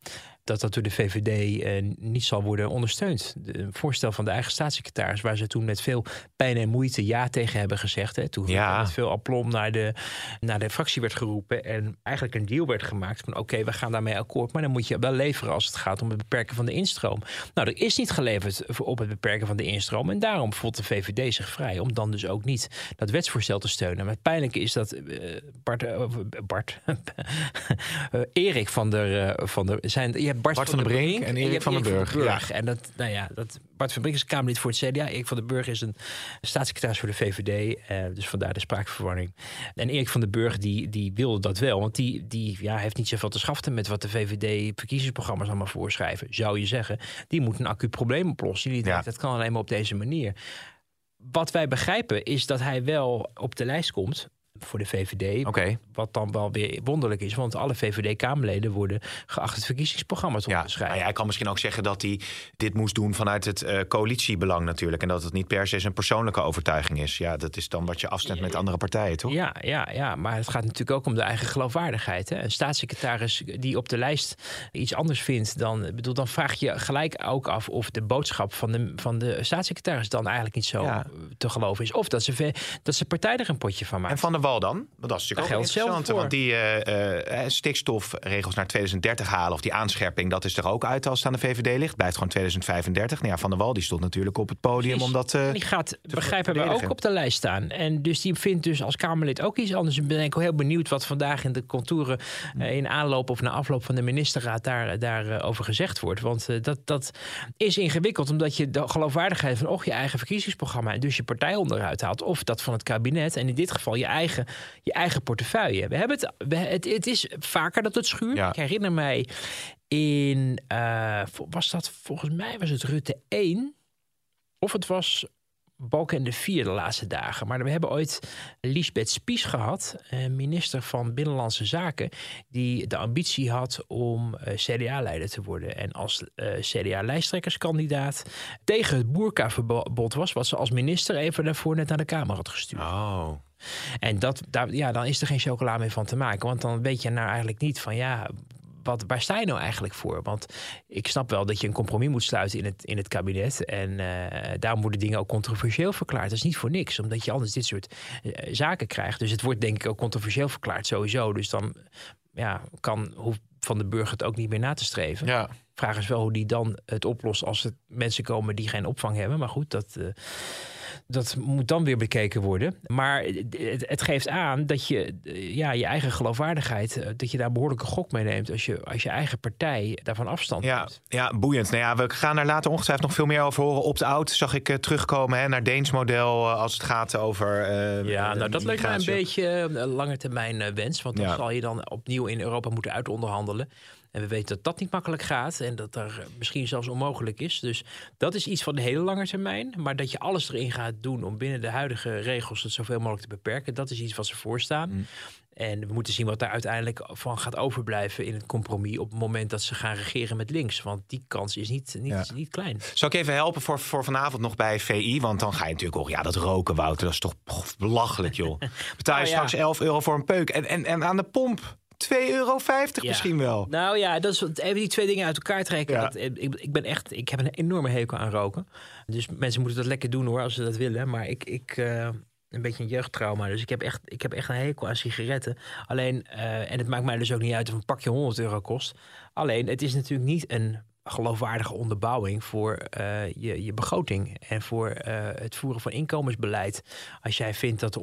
Dat dat door de VVD eh, niet zal worden ondersteund. De, een voorstel van de eigen staatssecretaris, waar ze toen met veel pijn en moeite ja tegen hebben gezegd. Hè, toen Ja. met veel aplomb naar de, naar de fractie werd geroepen en eigenlijk een deal werd gemaakt van oké, we gaan daarmee akkoord, maar dan moet je wel leveren als het gaat om het beperken van de instroom. Nou, er is niet geleverd op het beperken van de instroom en daarom voelt de VVD zich vrij om dan dus ook niet dat wetsvoorstel te steunen. Maar het pijnlijke is dat eh, Bart, eh, Bart eh, Erik van der, van der zijn, je hebt Bart, Bart van der Brink en Erik van den Burg, Burg. En dat, nou ja, dat, Bart van Brink is Kamerlid voor het CDA. Erik van den Burg is een staatssecretaris voor de VVD. eh, dus vandaar de spraakverwarring. En Erik van den Burg die, die wilde dat wel. Want die, die ja, heeft niet zoveel te schaften met wat de VVD-verkiezingsprogramma's allemaal voorschrijven. Zou je zeggen. Die moet een acuut probleem oplossen. Die Ja. denkt, dat kan alleen maar op deze manier. Wat wij begrijpen is dat hij wel op de lijst komt voor de VVD. Oké. Wat dan wel weer wonderlijk is, want alle VVD-Kamerleden worden geacht het verkiezingsprogramma te Ja, onderschrijven. maar hij kan misschien ook zeggen dat hij dit moest doen vanuit het eh, coalitiebelang natuurlijk. En dat het niet per se zijn persoonlijke overtuiging is. Ja, dat is dan wat je afstemt met andere partijen, toch? Ja, ja, ja, maar het gaat natuurlijk ook om de eigen geloofwaardigheid. Hè? Een staatssecretaris die op de lijst iets anders vindt dan. Bedoel, dan vraag je gelijk ook af of de boodschap van de, van de staatssecretaris dan eigenlijk niet zo Ja. te geloven is. Of dat ze, dat ze partij er een potje van maakt. En Van der Dan? Want dat is natuurlijk ook interessant. Want die eh, eh, stikstofregels naar 2030 halen... of die aanscherping, dat is er ook uit als het aan de VVD ligt. Blijft gewoon 2035. Nou ja, Van der Wal die stond natuurlijk op het podium Precies. om dat... eh, En die gaat, begrijpen we, ook op de lijst staan. En dus die vindt dus als Kamerlid ook iets anders. Ik ben ik ook heel benieuwd wat vandaag in de contouren... eh, in aanloop of na afloop van de ministerraad daar, daar eh, over gezegd wordt. Want eh, dat, dat is ingewikkeld, omdat je de geloofwaardigheid van... och, je eigen verkiezingsprogramma en dus je partij onderuit haalt. Of dat van het kabinet en in dit geval je eigen, je eigen portefeuille. We hebben het, we, het, het is vaker dat het schuurt. Ja. Ik herinner mij in, eh, was dat volgens mij was het Rutte 1... Of het was Balken de vier de laatste dagen. Maar we hebben ooit Lisbeth Spies gehad, eh, minister van Binnenlandse Zaken, die de ambitie had om eh, CDA-leider te worden. En als CDA-lijsttrekkerskandidaat tegen het boerkaverbod was, wat ze als minister even daarvoor net naar de Kamer had gestuurd. Oh. En dat, daar, ja, dan is er geen chocola meer van te maken. Want dan weet je nou eigenlijk niet van ja, wat, waar sta je nou eigenlijk voor? Want ik snap wel dat je een compromis moet sluiten in het, in het kabinet. En eh, daarom worden dingen ook controversieel verklaard. Dat is niet voor niks, omdat je anders dit soort eh, zaken krijgt. Dus het wordt denk ik ook controversieel verklaard sowieso. Dus dan ja, kan hoeft Van de Burger het ook niet meer na te streven. Ja. Vraag is wel hoe die dan het oplost als er mensen komen die geen opvang hebben. Maar goed, dat, eh, dat moet dan weer bekeken worden. Maar het, het geeft aan dat je eh, ja, je eigen geloofwaardigheid, eh, dat je daar behoorlijke gok mee neemt als je, als je eigen partij daarvan afstand Ja, neemt. ja, boeiend. Nou ja, we gaan daar later ongetwijfeld nog veel meer over horen. Op de oud zag ik eh, terugkomen hè, naar Deens model als het gaat over. Ja, nou dat lijkt mij een beetje een lange termijn wens. Want dan Ja. zal je dan opnieuw in Europa moeten uitonderhandelen. En we weten dat dat niet makkelijk gaat. En dat er misschien zelfs onmogelijk is. Dus dat is iets van de hele lange termijn. Maar dat je alles erin gaat doen om binnen de huidige regels het zoveel mogelijk te beperken. Dat is iets wat ze voorstaan. Mm. En we moeten zien wat daar uiteindelijk van gaat overblijven in het compromis. op het moment dat ze gaan regeren met links. Want die kans is niet, niet, Ja. niet klein. Zal ik even helpen voor, voor vanavond nog bij VI? Want dan ga je natuurlijk ook, ja, dat roken, Wouter, dat is toch belachelijk, joh. Betaal je Nou ja. straks 11 euro voor een peuk. En, en, en aan de pomp 2,50 euro misschien wel. Nou ja, dat is even die twee dingen uit elkaar trekken. Dat, ik, ik ben echt, ik heb een enorme hekel aan roken. Dus mensen moeten dat lekker doen hoor, als ze dat willen. Maar ik, ik eh, een beetje een jeugdtrauma. Dus ik heb echt, ik heb echt een hekel aan sigaretten. Alleen, eh, en het maakt mij dus ook niet uit of een pakje 100 euro kost. Alleen, het is natuurlijk niet een geloofwaardige onderbouwing voor eh, je, je begroting en voor eh, het voeren van inkomensbeleid. Als jij vindt dat de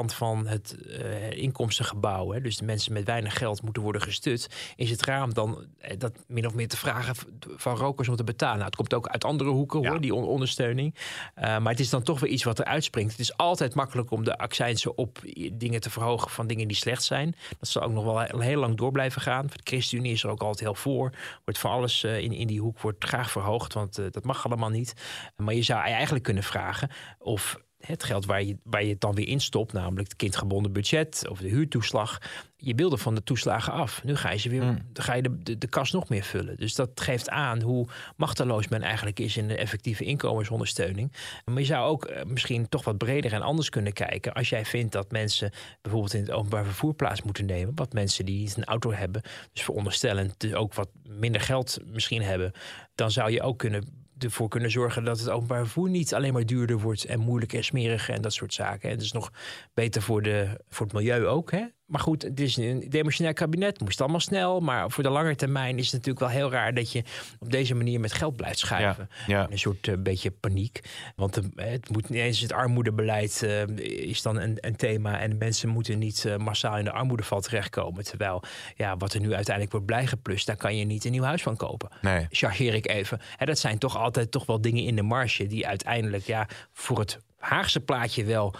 onderkant van het eh, inkomstengebouw, hè, dus de mensen met weinig geld moeten worden gestut, is het raam dan eh, dat min of meer te vragen van rokers om te betalen. Nou, het komt ook uit andere hoeken Ja. hoor, die on- ondersteuning. Eh, maar het is dan toch weer iets wat er uitspringt. Het is altijd makkelijk om de accijnsen op dingen te verhogen van dingen die slecht zijn. Dat zal ook nog wel heel, heel lang door blijven gaan. De ChristenUnie is er ook altijd heel voor. Wordt van alles in, in die hoek wordt graag verhoogd, want dat mag allemaal niet. Maar je zou eigenlijk kunnen vragen of het geld waar je, waar je het dan weer instopt, namelijk het kindgebonden budget of de huurtoeslag, je wilde van de toeslagen af. Nu ga je, ze weer, Hmm. ga je de, de, de kas nog meer vullen. Dus dat geeft aan hoe machteloos men eigenlijk is in de effectieve inkomensondersteuning. Maar je zou ook eh, misschien toch wat breder en anders kunnen kijken. Als jij vindt dat mensen bijvoorbeeld in het openbaar vervoer plaats moeten nemen, wat mensen die niet een auto hebben, dus veronderstellend dus ook wat minder geld misschien hebben, dan zou je ook kunnen ervoor kunnen zorgen dat het openbaar vervoer niet alleen maar duurder wordt en moeilijker en smeriger en dat soort zaken. En het is nog beter voor, de, voor het milieu ook. Hè? Maar goed, het is een demissionair kabinet, moest allemaal snel. Maar voor de lange termijn is het natuurlijk wel heel raar dat je op deze manier met geld blijft schuiven. ja. Een soort eh, beetje paniek. Want de- het moet niet eens het armoedebeleid eh, is dan een, een thema. En mensen moeten niet eh, massaal in de armoedeval terechtkomen. Terwijl ja, wat er nu uiteindelijk wordt bijgeplust, daar kan je niet een nieuw huis van kopen Nee. chargeer ik even. Hè, dat zijn toch altijd toch wel dingen in de marge die uiteindelijk ja, voor het Haagse plaatje wel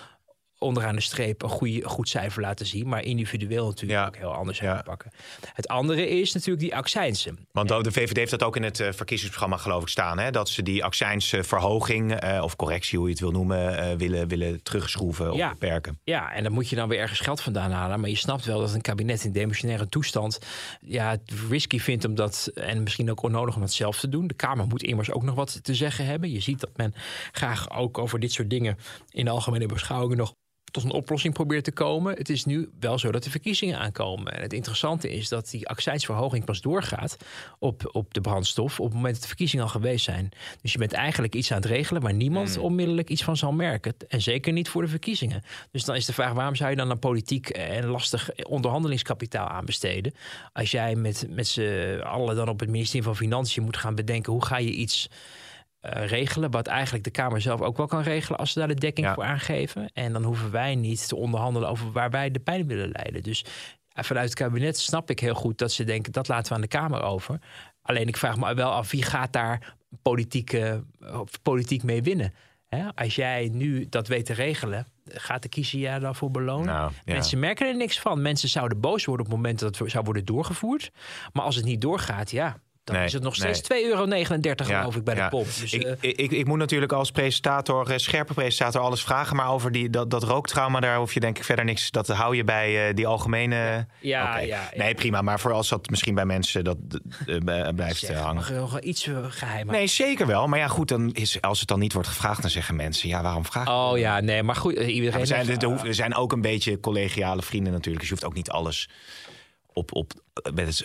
onderaan de streep een goede, goed cijfer laten zien, maar individueel natuurlijk Ja. ook heel anders Ja. uitpakken. Het andere is natuurlijk die accijnsen. Want de VVD heeft dat ook in het eh, verkiezingsprogramma geloof ik staan. Hè? Dat ze die accijnsverhoging eh, of correctie, hoe je het wil noemen, eh, willen, willen terugschroeven of Ja. beperken. Ja, en dan moet je dan weer ergens geld vandaan halen. Maar je snapt wel dat een kabinet in demissionaire toestand ja, het risky vindt om dat, en misschien ook onnodig om dat zelf te doen. De Kamer moet immers ook nog wat te zeggen hebben. Je ziet dat men graag ook over dit soort dingen in de algemene beschouwingen nog tot een oplossing probeert te komen. Het is nu wel zo dat de verkiezingen aankomen. En het interessante is dat die accijnsverhoging pas doorgaat op, op de brandstof op het moment dat de verkiezingen al geweest zijn. Dus je bent eigenlijk iets aan het regelen waar niemand onmiddellijk iets van zal merken. En zeker niet voor de verkiezingen. Dus dan is de vraag: waarom zou je dan een politiek en lastig onderhandelingskapitaal aanbesteden? Als jij met, met z'n allen dan op het ministerie van Financiën moet gaan bedenken hoe ga je iets eh, regelen. Wat eigenlijk de Kamer zelf ook wel kan regelen als ze daar de dekking Ja. voor aangeven. En dan hoeven wij niet te onderhandelen over waar wij de pijn willen leiden. Dus eh, vanuit het kabinet snap ik heel goed dat ze denken dat laten we aan de Kamer over. Alleen ik vraag me wel af wie gaat daar politieke, of politiek mee winnen. Hè? Als jij nu dat weet te regelen, gaat de kiezer je daarvoor belonen? Nou, ja. Mensen merken er niks van. Mensen zouden boos worden op het moment dat het zou worden doorgevoerd. Maar als het niet doorgaat, ja, dan Nee, is het nog nee. steeds 2,39 euro geloof ik bij ja. de pomp. Dus, ik, eh, ik, ik, ik moet natuurlijk als presentator, eh, scherpe presentator, alles vragen. Maar over die, dat, dat rooktrauma, daar hoef je denk ik verder niks. Dat hou je bij eh, die algemene. Ja, ja. Nee, prima. Maar voor als dat misschien bij mensen dat blijft zeg, hangen. mag nog iets eh, geheim Nee, zeker wel. Maar ja, goed, dan is, als het dan niet wordt gevraagd, dan zeggen mensen: ja, waarom vraag je? Oh ja, nee, maar goed, iedereen... zijn, er, we zijn ook een beetje collegiale vrienden natuurlijk. Dus je hoeft ook niet alles op, op, met het,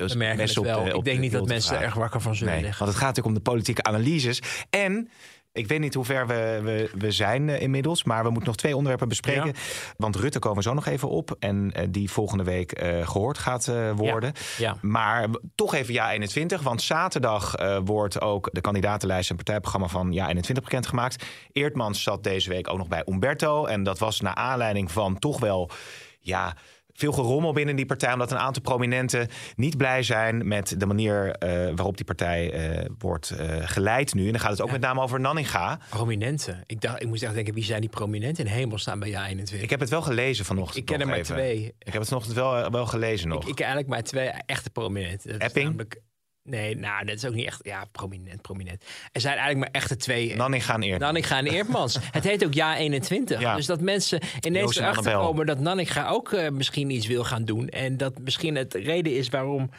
de- op Ik denk de niet dat mensen er erg wakker van zullen Nee, liggen. want het gaat natuurlijk om de politieke analyses. En ik weet niet hoe ver we, we, we zijn eh, inmiddels, maar we moeten nog twee onderwerpen bespreken. Ja. Want Rutte komen we zo nog even op. En eh, die volgende week eh, gehoord gaat worden. Ja. Maar toch even Ja 21. Want zaterdag wordt ook de kandidatenlijst en partijprogramma van Ja 21 bekendgemaakt. Eertmans zat deze week ook nog bij Umberto. En dat was naar aanleiding van toch wel. Ja, veel gerommel binnen die partij. Omdat een aantal prominenten niet blij zijn met de manier eh, waarop die partij eh, wordt eh, geleid nu. En dan gaat het ook met name over Nanninga. Prominenten. Ik, dacht, ik moest echt denken, wie zijn die prominenten in hemelsnaam bij JA21? Ik heb het wel gelezen vanochtend. Ik ken nog er maar even. twee. Ik heb het vanochtend wel, wel gelezen nog. Ik, ik ken eigenlijk maar twee echte prominenten. Dat is Epping? Nee, nou, dat is ook niet echt... Ja, prominent, prominent. Er zijn eigenlijk maar echte twee... Nanninga en Eertmans. Nanninga en Eertmans. het heet ook Ja 21. Ja. Dus dat mensen ineens erachter komen dat Nanninga ook eh, misschien iets wil gaan doen. En dat misschien het reden is waarom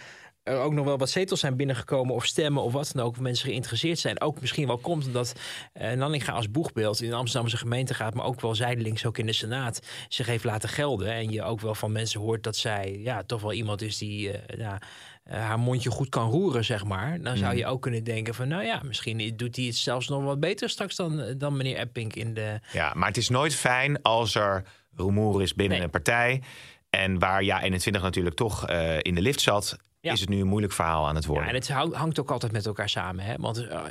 er ook nog wel wat zetels zijn binnengekomen of stemmen of wat dan ook. Of mensen geïnteresseerd zijn. Ook misschien wel komt omdat eh Nanninga als boegbeeld in de Amsterdamse gemeente gaat. Maar ook wel zijdelings ook in de Senaat zich heeft laten gelden. En je ook wel van mensen hoort dat zij ja, toch wel iemand is die... eh, ja, eh, haar mondje goed kan roeren, zeg maar. Dan zou je ook kunnen denken van, nou ja, misschien doet hij het zelfs nog wat beter straks dan, dan meneer Epping in de. Ja, maar het is nooit fijn als er rumoer is binnen Nee. een partij. En waar Ja 21 natuurlijk toch eh, in de lift zat, Ja. is het nu een moeilijk verhaal aan het worden. Ja, en het hang- hangt ook altijd met elkaar samen. Hè? Want eh,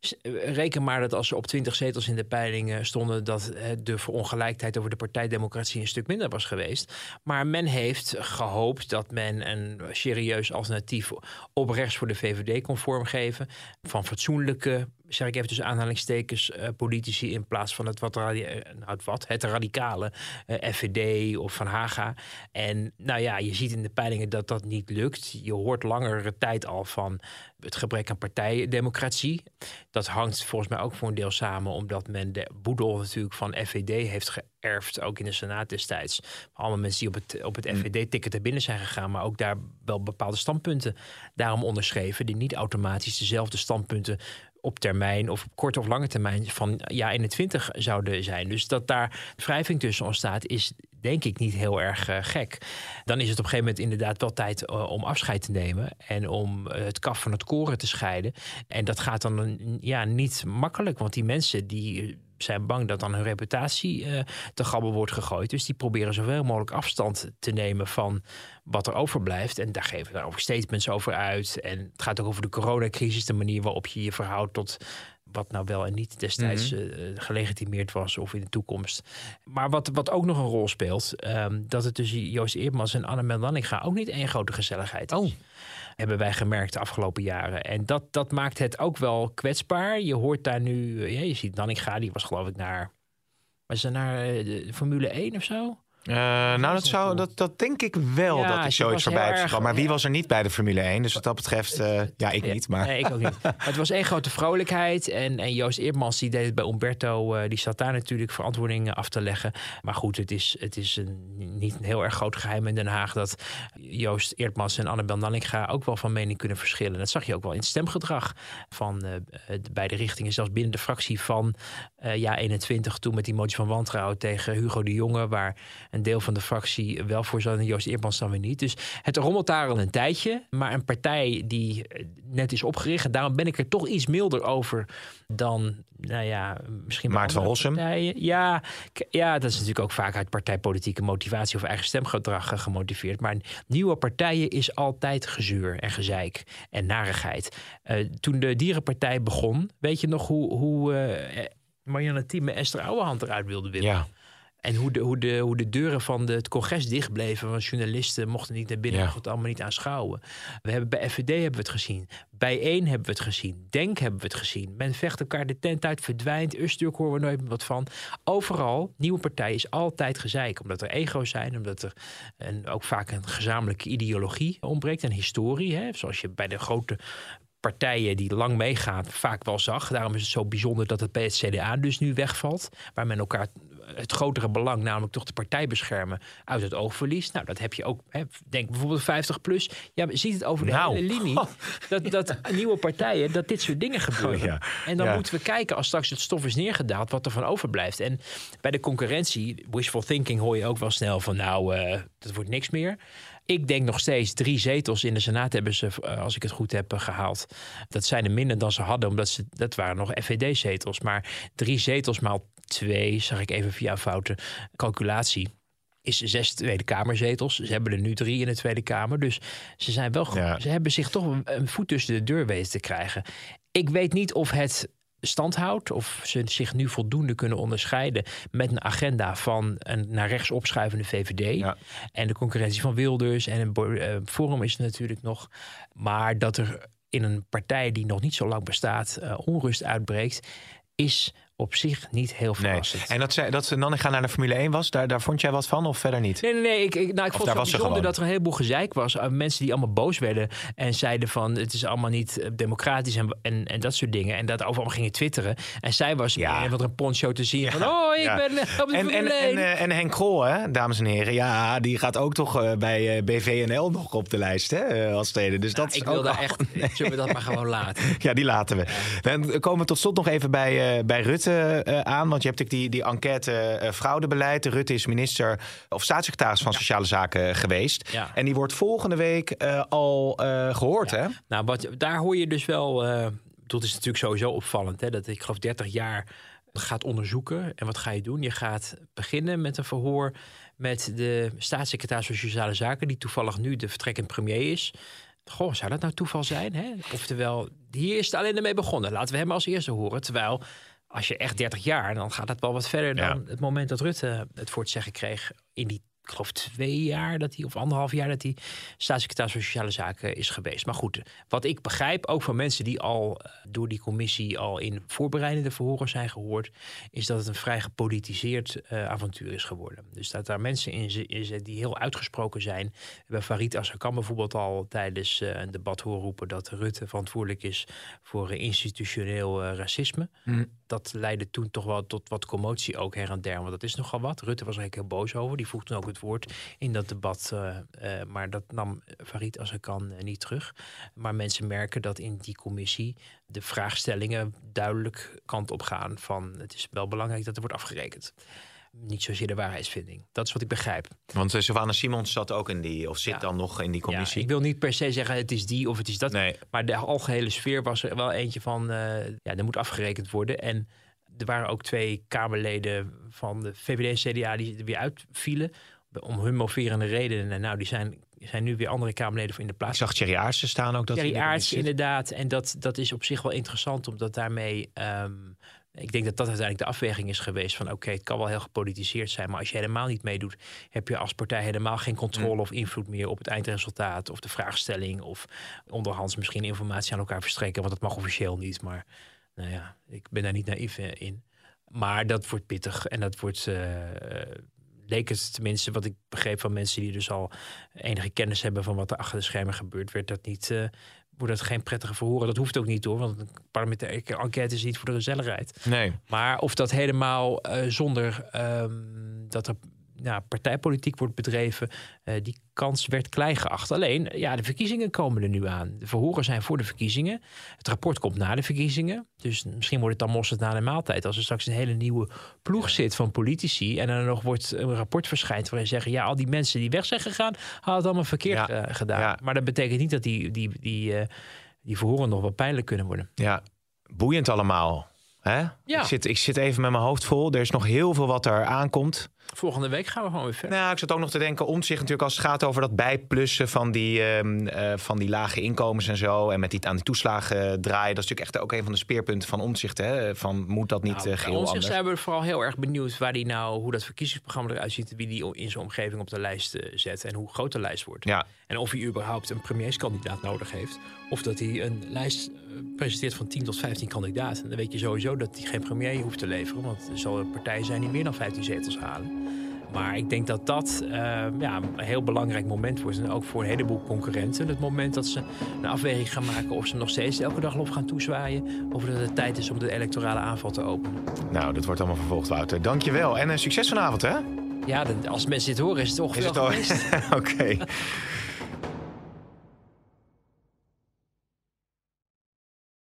s- reken maar dat als ze op 20 zetels in de peiling stonden, dat eh, de verongelijkheid over de partijdemocratie een stuk minder was geweest. Maar men heeft gehoopt dat men een serieus alternatief op rechts voor de VVD kon vormgeven. Van fatsoenlijke zeg ik even tussen aanhalingstekens, uh, politici in plaats van het wat, nou, het, wat, het radicale uh, FVD of Van Haga. En nou ja, je ziet in de peilingen dat dat niet lukt. Je hoort langere tijd al van het gebrek aan partijdemocratie. Dat hangt volgens mij ook voor een deel samen omdat men de boedel natuurlijk van FVD heeft geërfd, ook in de Senaat destijds. Allemaal mensen die op het, op het mm. FVD-ticket er binnen zijn gegaan, maar ook daar wel bepaalde standpunten daarom onderschreven, die niet automatisch dezelfde standpunten op termijn of op korte of lange termijn van ja 21 zouden zijn. Dus dat daar wrijving tussen ontstaat is denk ik niet heel erg uh, gek. Dan is het op een gegeven moment inderdaad wel tijd uh, om afscheid te nemen en om uh, het kaf van het koren te scheiden. En dat gaat dan ja, niet makkelijk, want die mensen die zijn bang dat dan hun reputatie te gabbel wordt gegooid. Dus die proberen zoveel mogelijk afstand te nemen van wat er overblijft. En daar geven daar ook statements over uit. En het gaat ook over de coronacrisis, de manier waarop je je verhoudt tot wat nou wel en niet destijds mm gelegitimeerd was of in de toekomst. Maar wat, wat ook nog een rol speelt, um, dat het tussen Joost Eermans en Annemel Lanninga ook niet één grote gezelligheid is. Oh. Hebben wij gemerkt de afgelopen jaren. En dat, dat maakt het ook wel kwetsbaar. Je hoort daar nu, eh, ja, je ziet Nanninga, die was geloof ik naar, was ze naar eh, de Formule 1 of zo? Uh, nou, dat, zou, dat, dat denk ik wel dat hij zoiets voorbij heeft gegaan. Maar wie was er niet bij de Formule 1? Dus wat dat betreft, uh, ja, ik niet. Maar. Nee, ik ook niet. Maar het was één grote vrolijkheid. En, en Joost Eermans, die deed het bij Umberto. Uh, die zat daar natuurlijk verantwoording af te leggen. Maar goed, het is, het is een, niet een heel erg groot geheim in Den Haag... dat Joost Eermans en Annabel Nanninga ook wel van mening kunnen verschillen. Dat zag je ook wel in het stemgedrag van de beide richtingen. Zelfs binnen de fractie van Ja 21 toen met die motie van wantrouwen tegen Hugo de Jonge... waar een deel van de fractie wel voor zat en Joost Eermans dan weer niet. Dus het rommelt daar al een tijdje. Maar een partij die eh, net is opgericht, en daarom ben ik er toch iets milder over dan, nou ja, misschien Maart van Rossum. Ja, ja, dat is natuurlijk ook vaak uit partijpolitieke motivatie of eigen stemgedrag eh, gemotiveerd. Maar nieuwe partijen is altijd gezuur en gezeik en narigheid. Uh, toen de Dierenpartij begon, weet je nog hoe, hoe uh, Marianne Thieme Esther Ouwehand eruit wilde willen? Ja. En hoe de, hoe, de, hoe de deuren van de, het congres dichtbleven. Want journalisten mochten niet naar binnen, ja. mochten het allemaal niet aanschouwen. We hebben bij FVD hebben we het gezien. Bij één hebben we het gezien. Denk hebben we het gezien. Men vecht elkaar de tent uit, verdwijnt. Usturk horen we nooit meer wat van. Overal, nieuwe partij is altijd gezeik. Omdat er ego's zijn, omdat er en ook vaak een gezamenlijke ideologie ontbreekt. En historie, hè, zoals je bij de grote partijen die lang meegaan vaak wel zag. Daarom is het zo bijzonder dat het bij het CDA dus nu wegvalt. Waar men elkaar het grotere belang, namelijk toch de partij beschermen, uit het oog verliest. Nou, dat heb je ook. Hè, denk bijvoorbeeld 50 plus. Ja, ziet het over de nou. hele linie. Dat, dat nieuwe partijen, dat dit soort dingen gebeuren. Oh, ja. En dan moeten we kijken als straks het stof is neergedaald, wat er van overblijft. En bij de concurrentie, wishful thinking, hoor je ook wel snel van nou, uh, dat wordt niks meer. Ik denk nog steeds drie zetels in de Senaat hebben ze, eh, als ik het goed heb, eh, gehaald. Dat zijn er minder dan ze hadden, omdat ze, dat waren nog FVD-zetels. Maar drie zetels maal twee, zag ik even via foute calculatie is zes Tweede Kamerzetels. Ze hebben er nu drie in de Tweede Kamer. Dus ze zijn wel Ze hebben zich toch een voet tussen de deur weten te krijgen. Ik weet niet of het stand houdt. Of ze zich nu voldoende kunnen onderscheiden met een agenda van een naar rechts opschuivende VVD. Ja. En de concurrentie van Wilders en een uh, Forum is natuurlijk nog. Maar dat er in een partij die nog niet zo lang bestaat uh, onrust uitbreekt, is op zich niet heel verrassend. Nee. En dat, ze, dat ze gaan naar de Formule 1 was, daar, daar vond jij wat van of verder niet? Nee, nee, nee. Ik, ik, nou, ik vond het bijzonder dat er een heleboel gezeik was. Uh, mensen die allemaal boos werden en zeiden van het is allemaal niet eh, democratisch en, en, en dat soort dingen. En dat overal gingen twitteren. En zij was ja. wat een poncho te zien van oh, ik ben uh, op de en, en, en, uh, en, Henk Krol, hè, dames en heren. Ja, die gaat ook toch bij BVNL nog op de lijst hè, als steden. Dus dat ik wil daar echt, zullen we dat maar gewoon laten. ja, die laten we. Dan komen we tot slot nog even bij, bij Rutte uh, aan. Want je hebt natuurlijk die, die enquête uh, fraudebeleid. Rutte is minister of staatssecretaris van Sociale Zaken geweest. Ja. En die wordt volgende week al gehoord. Ja. Hè? Nou, wat, daar hoor je dus wel. dat is natuurlijk sowieso opvallend. Hè, dat ik geloof 30 jaar gaat onderzoeken. En wat ga je doen? Je gaat beginnen met een verhoor met de staatssecretaris van Sociale Zaken, die toevallig nu de vertrekkend premier is. Goh, zou dat nou toeval zijn? Hè? Oftewel, hier is het alleen ermee begonnen. Laten we hem als eerste horen. Terwijl als je echt 30 jaar, dan gaat het wel wat verder dan het moment dat Rutte het voor het zeggen kreeg in die ik geloof twee jaar dat hij, of anderhalf jaar dat hij staatssecretaris van Sociale Zaken is geweest. Maar goed, wat ik begrijp, ook van mensen die al eh, door die commissie al in voorbereidende verhoren zijn gehoord, is dat het een vrij gepolitiseerd uh, avontuur is geworden. Dus dat daar mensen in zitten die heel uitgesproken zijn. We hebben Farid Azarkan bijvoorbeeld al tijdens uh, een debat horen roepen dat Rutte verantwoordelijk is voor institutioneel racisme. Mm. Dat leidde toen toch wel tot wat commotie ook her en der, want dat is nogal wat. Rutte was er eigenlijk heel boos over. Die voegde ook het woord in dat debat. Uh, uh, maar dat nam Farid als kan uh, niet terug. Maar mensen merken dat in die commissie de vraagstellingen duidelijk kant op gaan van het is wel belangrijk dat er wordt afgerekend. Niet zozeer de waarheidsvinding. Dat is wat ik begrijp. Want uh, Savannah Simons zat ook in die, of zit ja. dan nog in die commissie. Ja, ik wil niet per se zeggen het is die of het is dat. Nee. Maar de algehele sfeer was er wel eentje van, ja, er moet afgerekend worden. En er waren ook twee Kamerleden van de VVD en CDA die er weer uitvielen om hun moverende redenen. Nou, die zijn, zijn nu weer andere Kamerleden voor in de plaats. Ik zag Thierry Aartsen staan ook. Dat Thierry Aartsen, inderdaad. En dat, dat is op zich wel interessant, omdat daarmee... Um, ik denk dat dat uiteindelijk de afweging is geweest van oké, het kan wel heel gepolitiseerd zijn, maar als je helemaal niet meedoet, heb je als partij helemaal geen controle mm. of invloed meer op het eindresultaat of de vraagstelling of onderhands misschien informatie aan elkaar verstrekken, want dat mag officieel niet, maar nou ja, ik ben daar niet naïef in. Maar dat wordt pittig en dat wordt uh, leek het tenminste, wat ik begreep van mensen die dus al enige kennis hebben van wat er achter de schermen gebeurt, werd dat niet, uh, wordt dat geen prettige verhoren. Dat hoeft ook niet hoor, want een parlementaire enquête is niet voor de gezelligheid. Nee. Maar of dat helemaal uh, zonder um, dat er ja, partijpolitiek wordt bedreven, uh, die kans werd klein geacht. Alleen, ja, de verkiezingen komen er nu aan. De verhoren zijn voor de verkiezingen. Het rapport komt na de verkiezingen. Dus misschien wordt het dan mosterd na de maaltijd. Als er straks een hele nieuwe ploeg zit van politici... en er nog wordt een rapport verschijnt waarin zeggen... ja, al die mensen die weg zijn gegaan, hadden het allemaal verkeerd ja. uh, gedaan. Ja. Maar dat betekent niet dat die, die, die, uh, die verhoren nog wel pijnlijk kunnen worden. Ja, boeiend allemaal. Hè? Ja. Ik, zit, ik zit even met mijn hoofd vol. Er is nog heel veel wat er aankomt. Volgende week gaan we gewoon weer verder. Nou, ik zat ook nog te denken om zich natuurlijk als het gaat over dat bijplussen van die, uh, uh, van die lage inkomens en zo. En met die aan die toeslagen draaien. Dat is natuurlijk echt ook een van de speerpunten van omzicht. Hè? Van moet dat niet nou, uh, geheel anders? zijn we vooral heel erg benieuwd waar die nou, hoe dat verkiezingsprogramma eruit ziet. Wie die in zijn omgeving op de lijst zet. En hoe groot de lijst wordt. Ja. En of hij überhaupt een premierskandidaat nodig heeft. Of dat hij een lijst presenteert van 10 tot 15 kandidaten. Dan weet je sowieso dat hij geen premier hoeft te leveren. Want er zal een partij zijn die meer dan 15 zetels halen. Maar ik denk dat dat uh, ja, een heel belangrijk moment wordt. En ook voor een heleboel concurrenten. Het moment dat ze een afweging gaan maken of ze nog steeds elke dag lof gaan toezwaaien. Of dat het tijd is om de electorale aanval te openen. Nou, dat wordt allemaal vervolgd, Wouter. Dankjewel en uh, succes vanavond, hè? Ja, als mensen dit horen is het toch is het al Oké.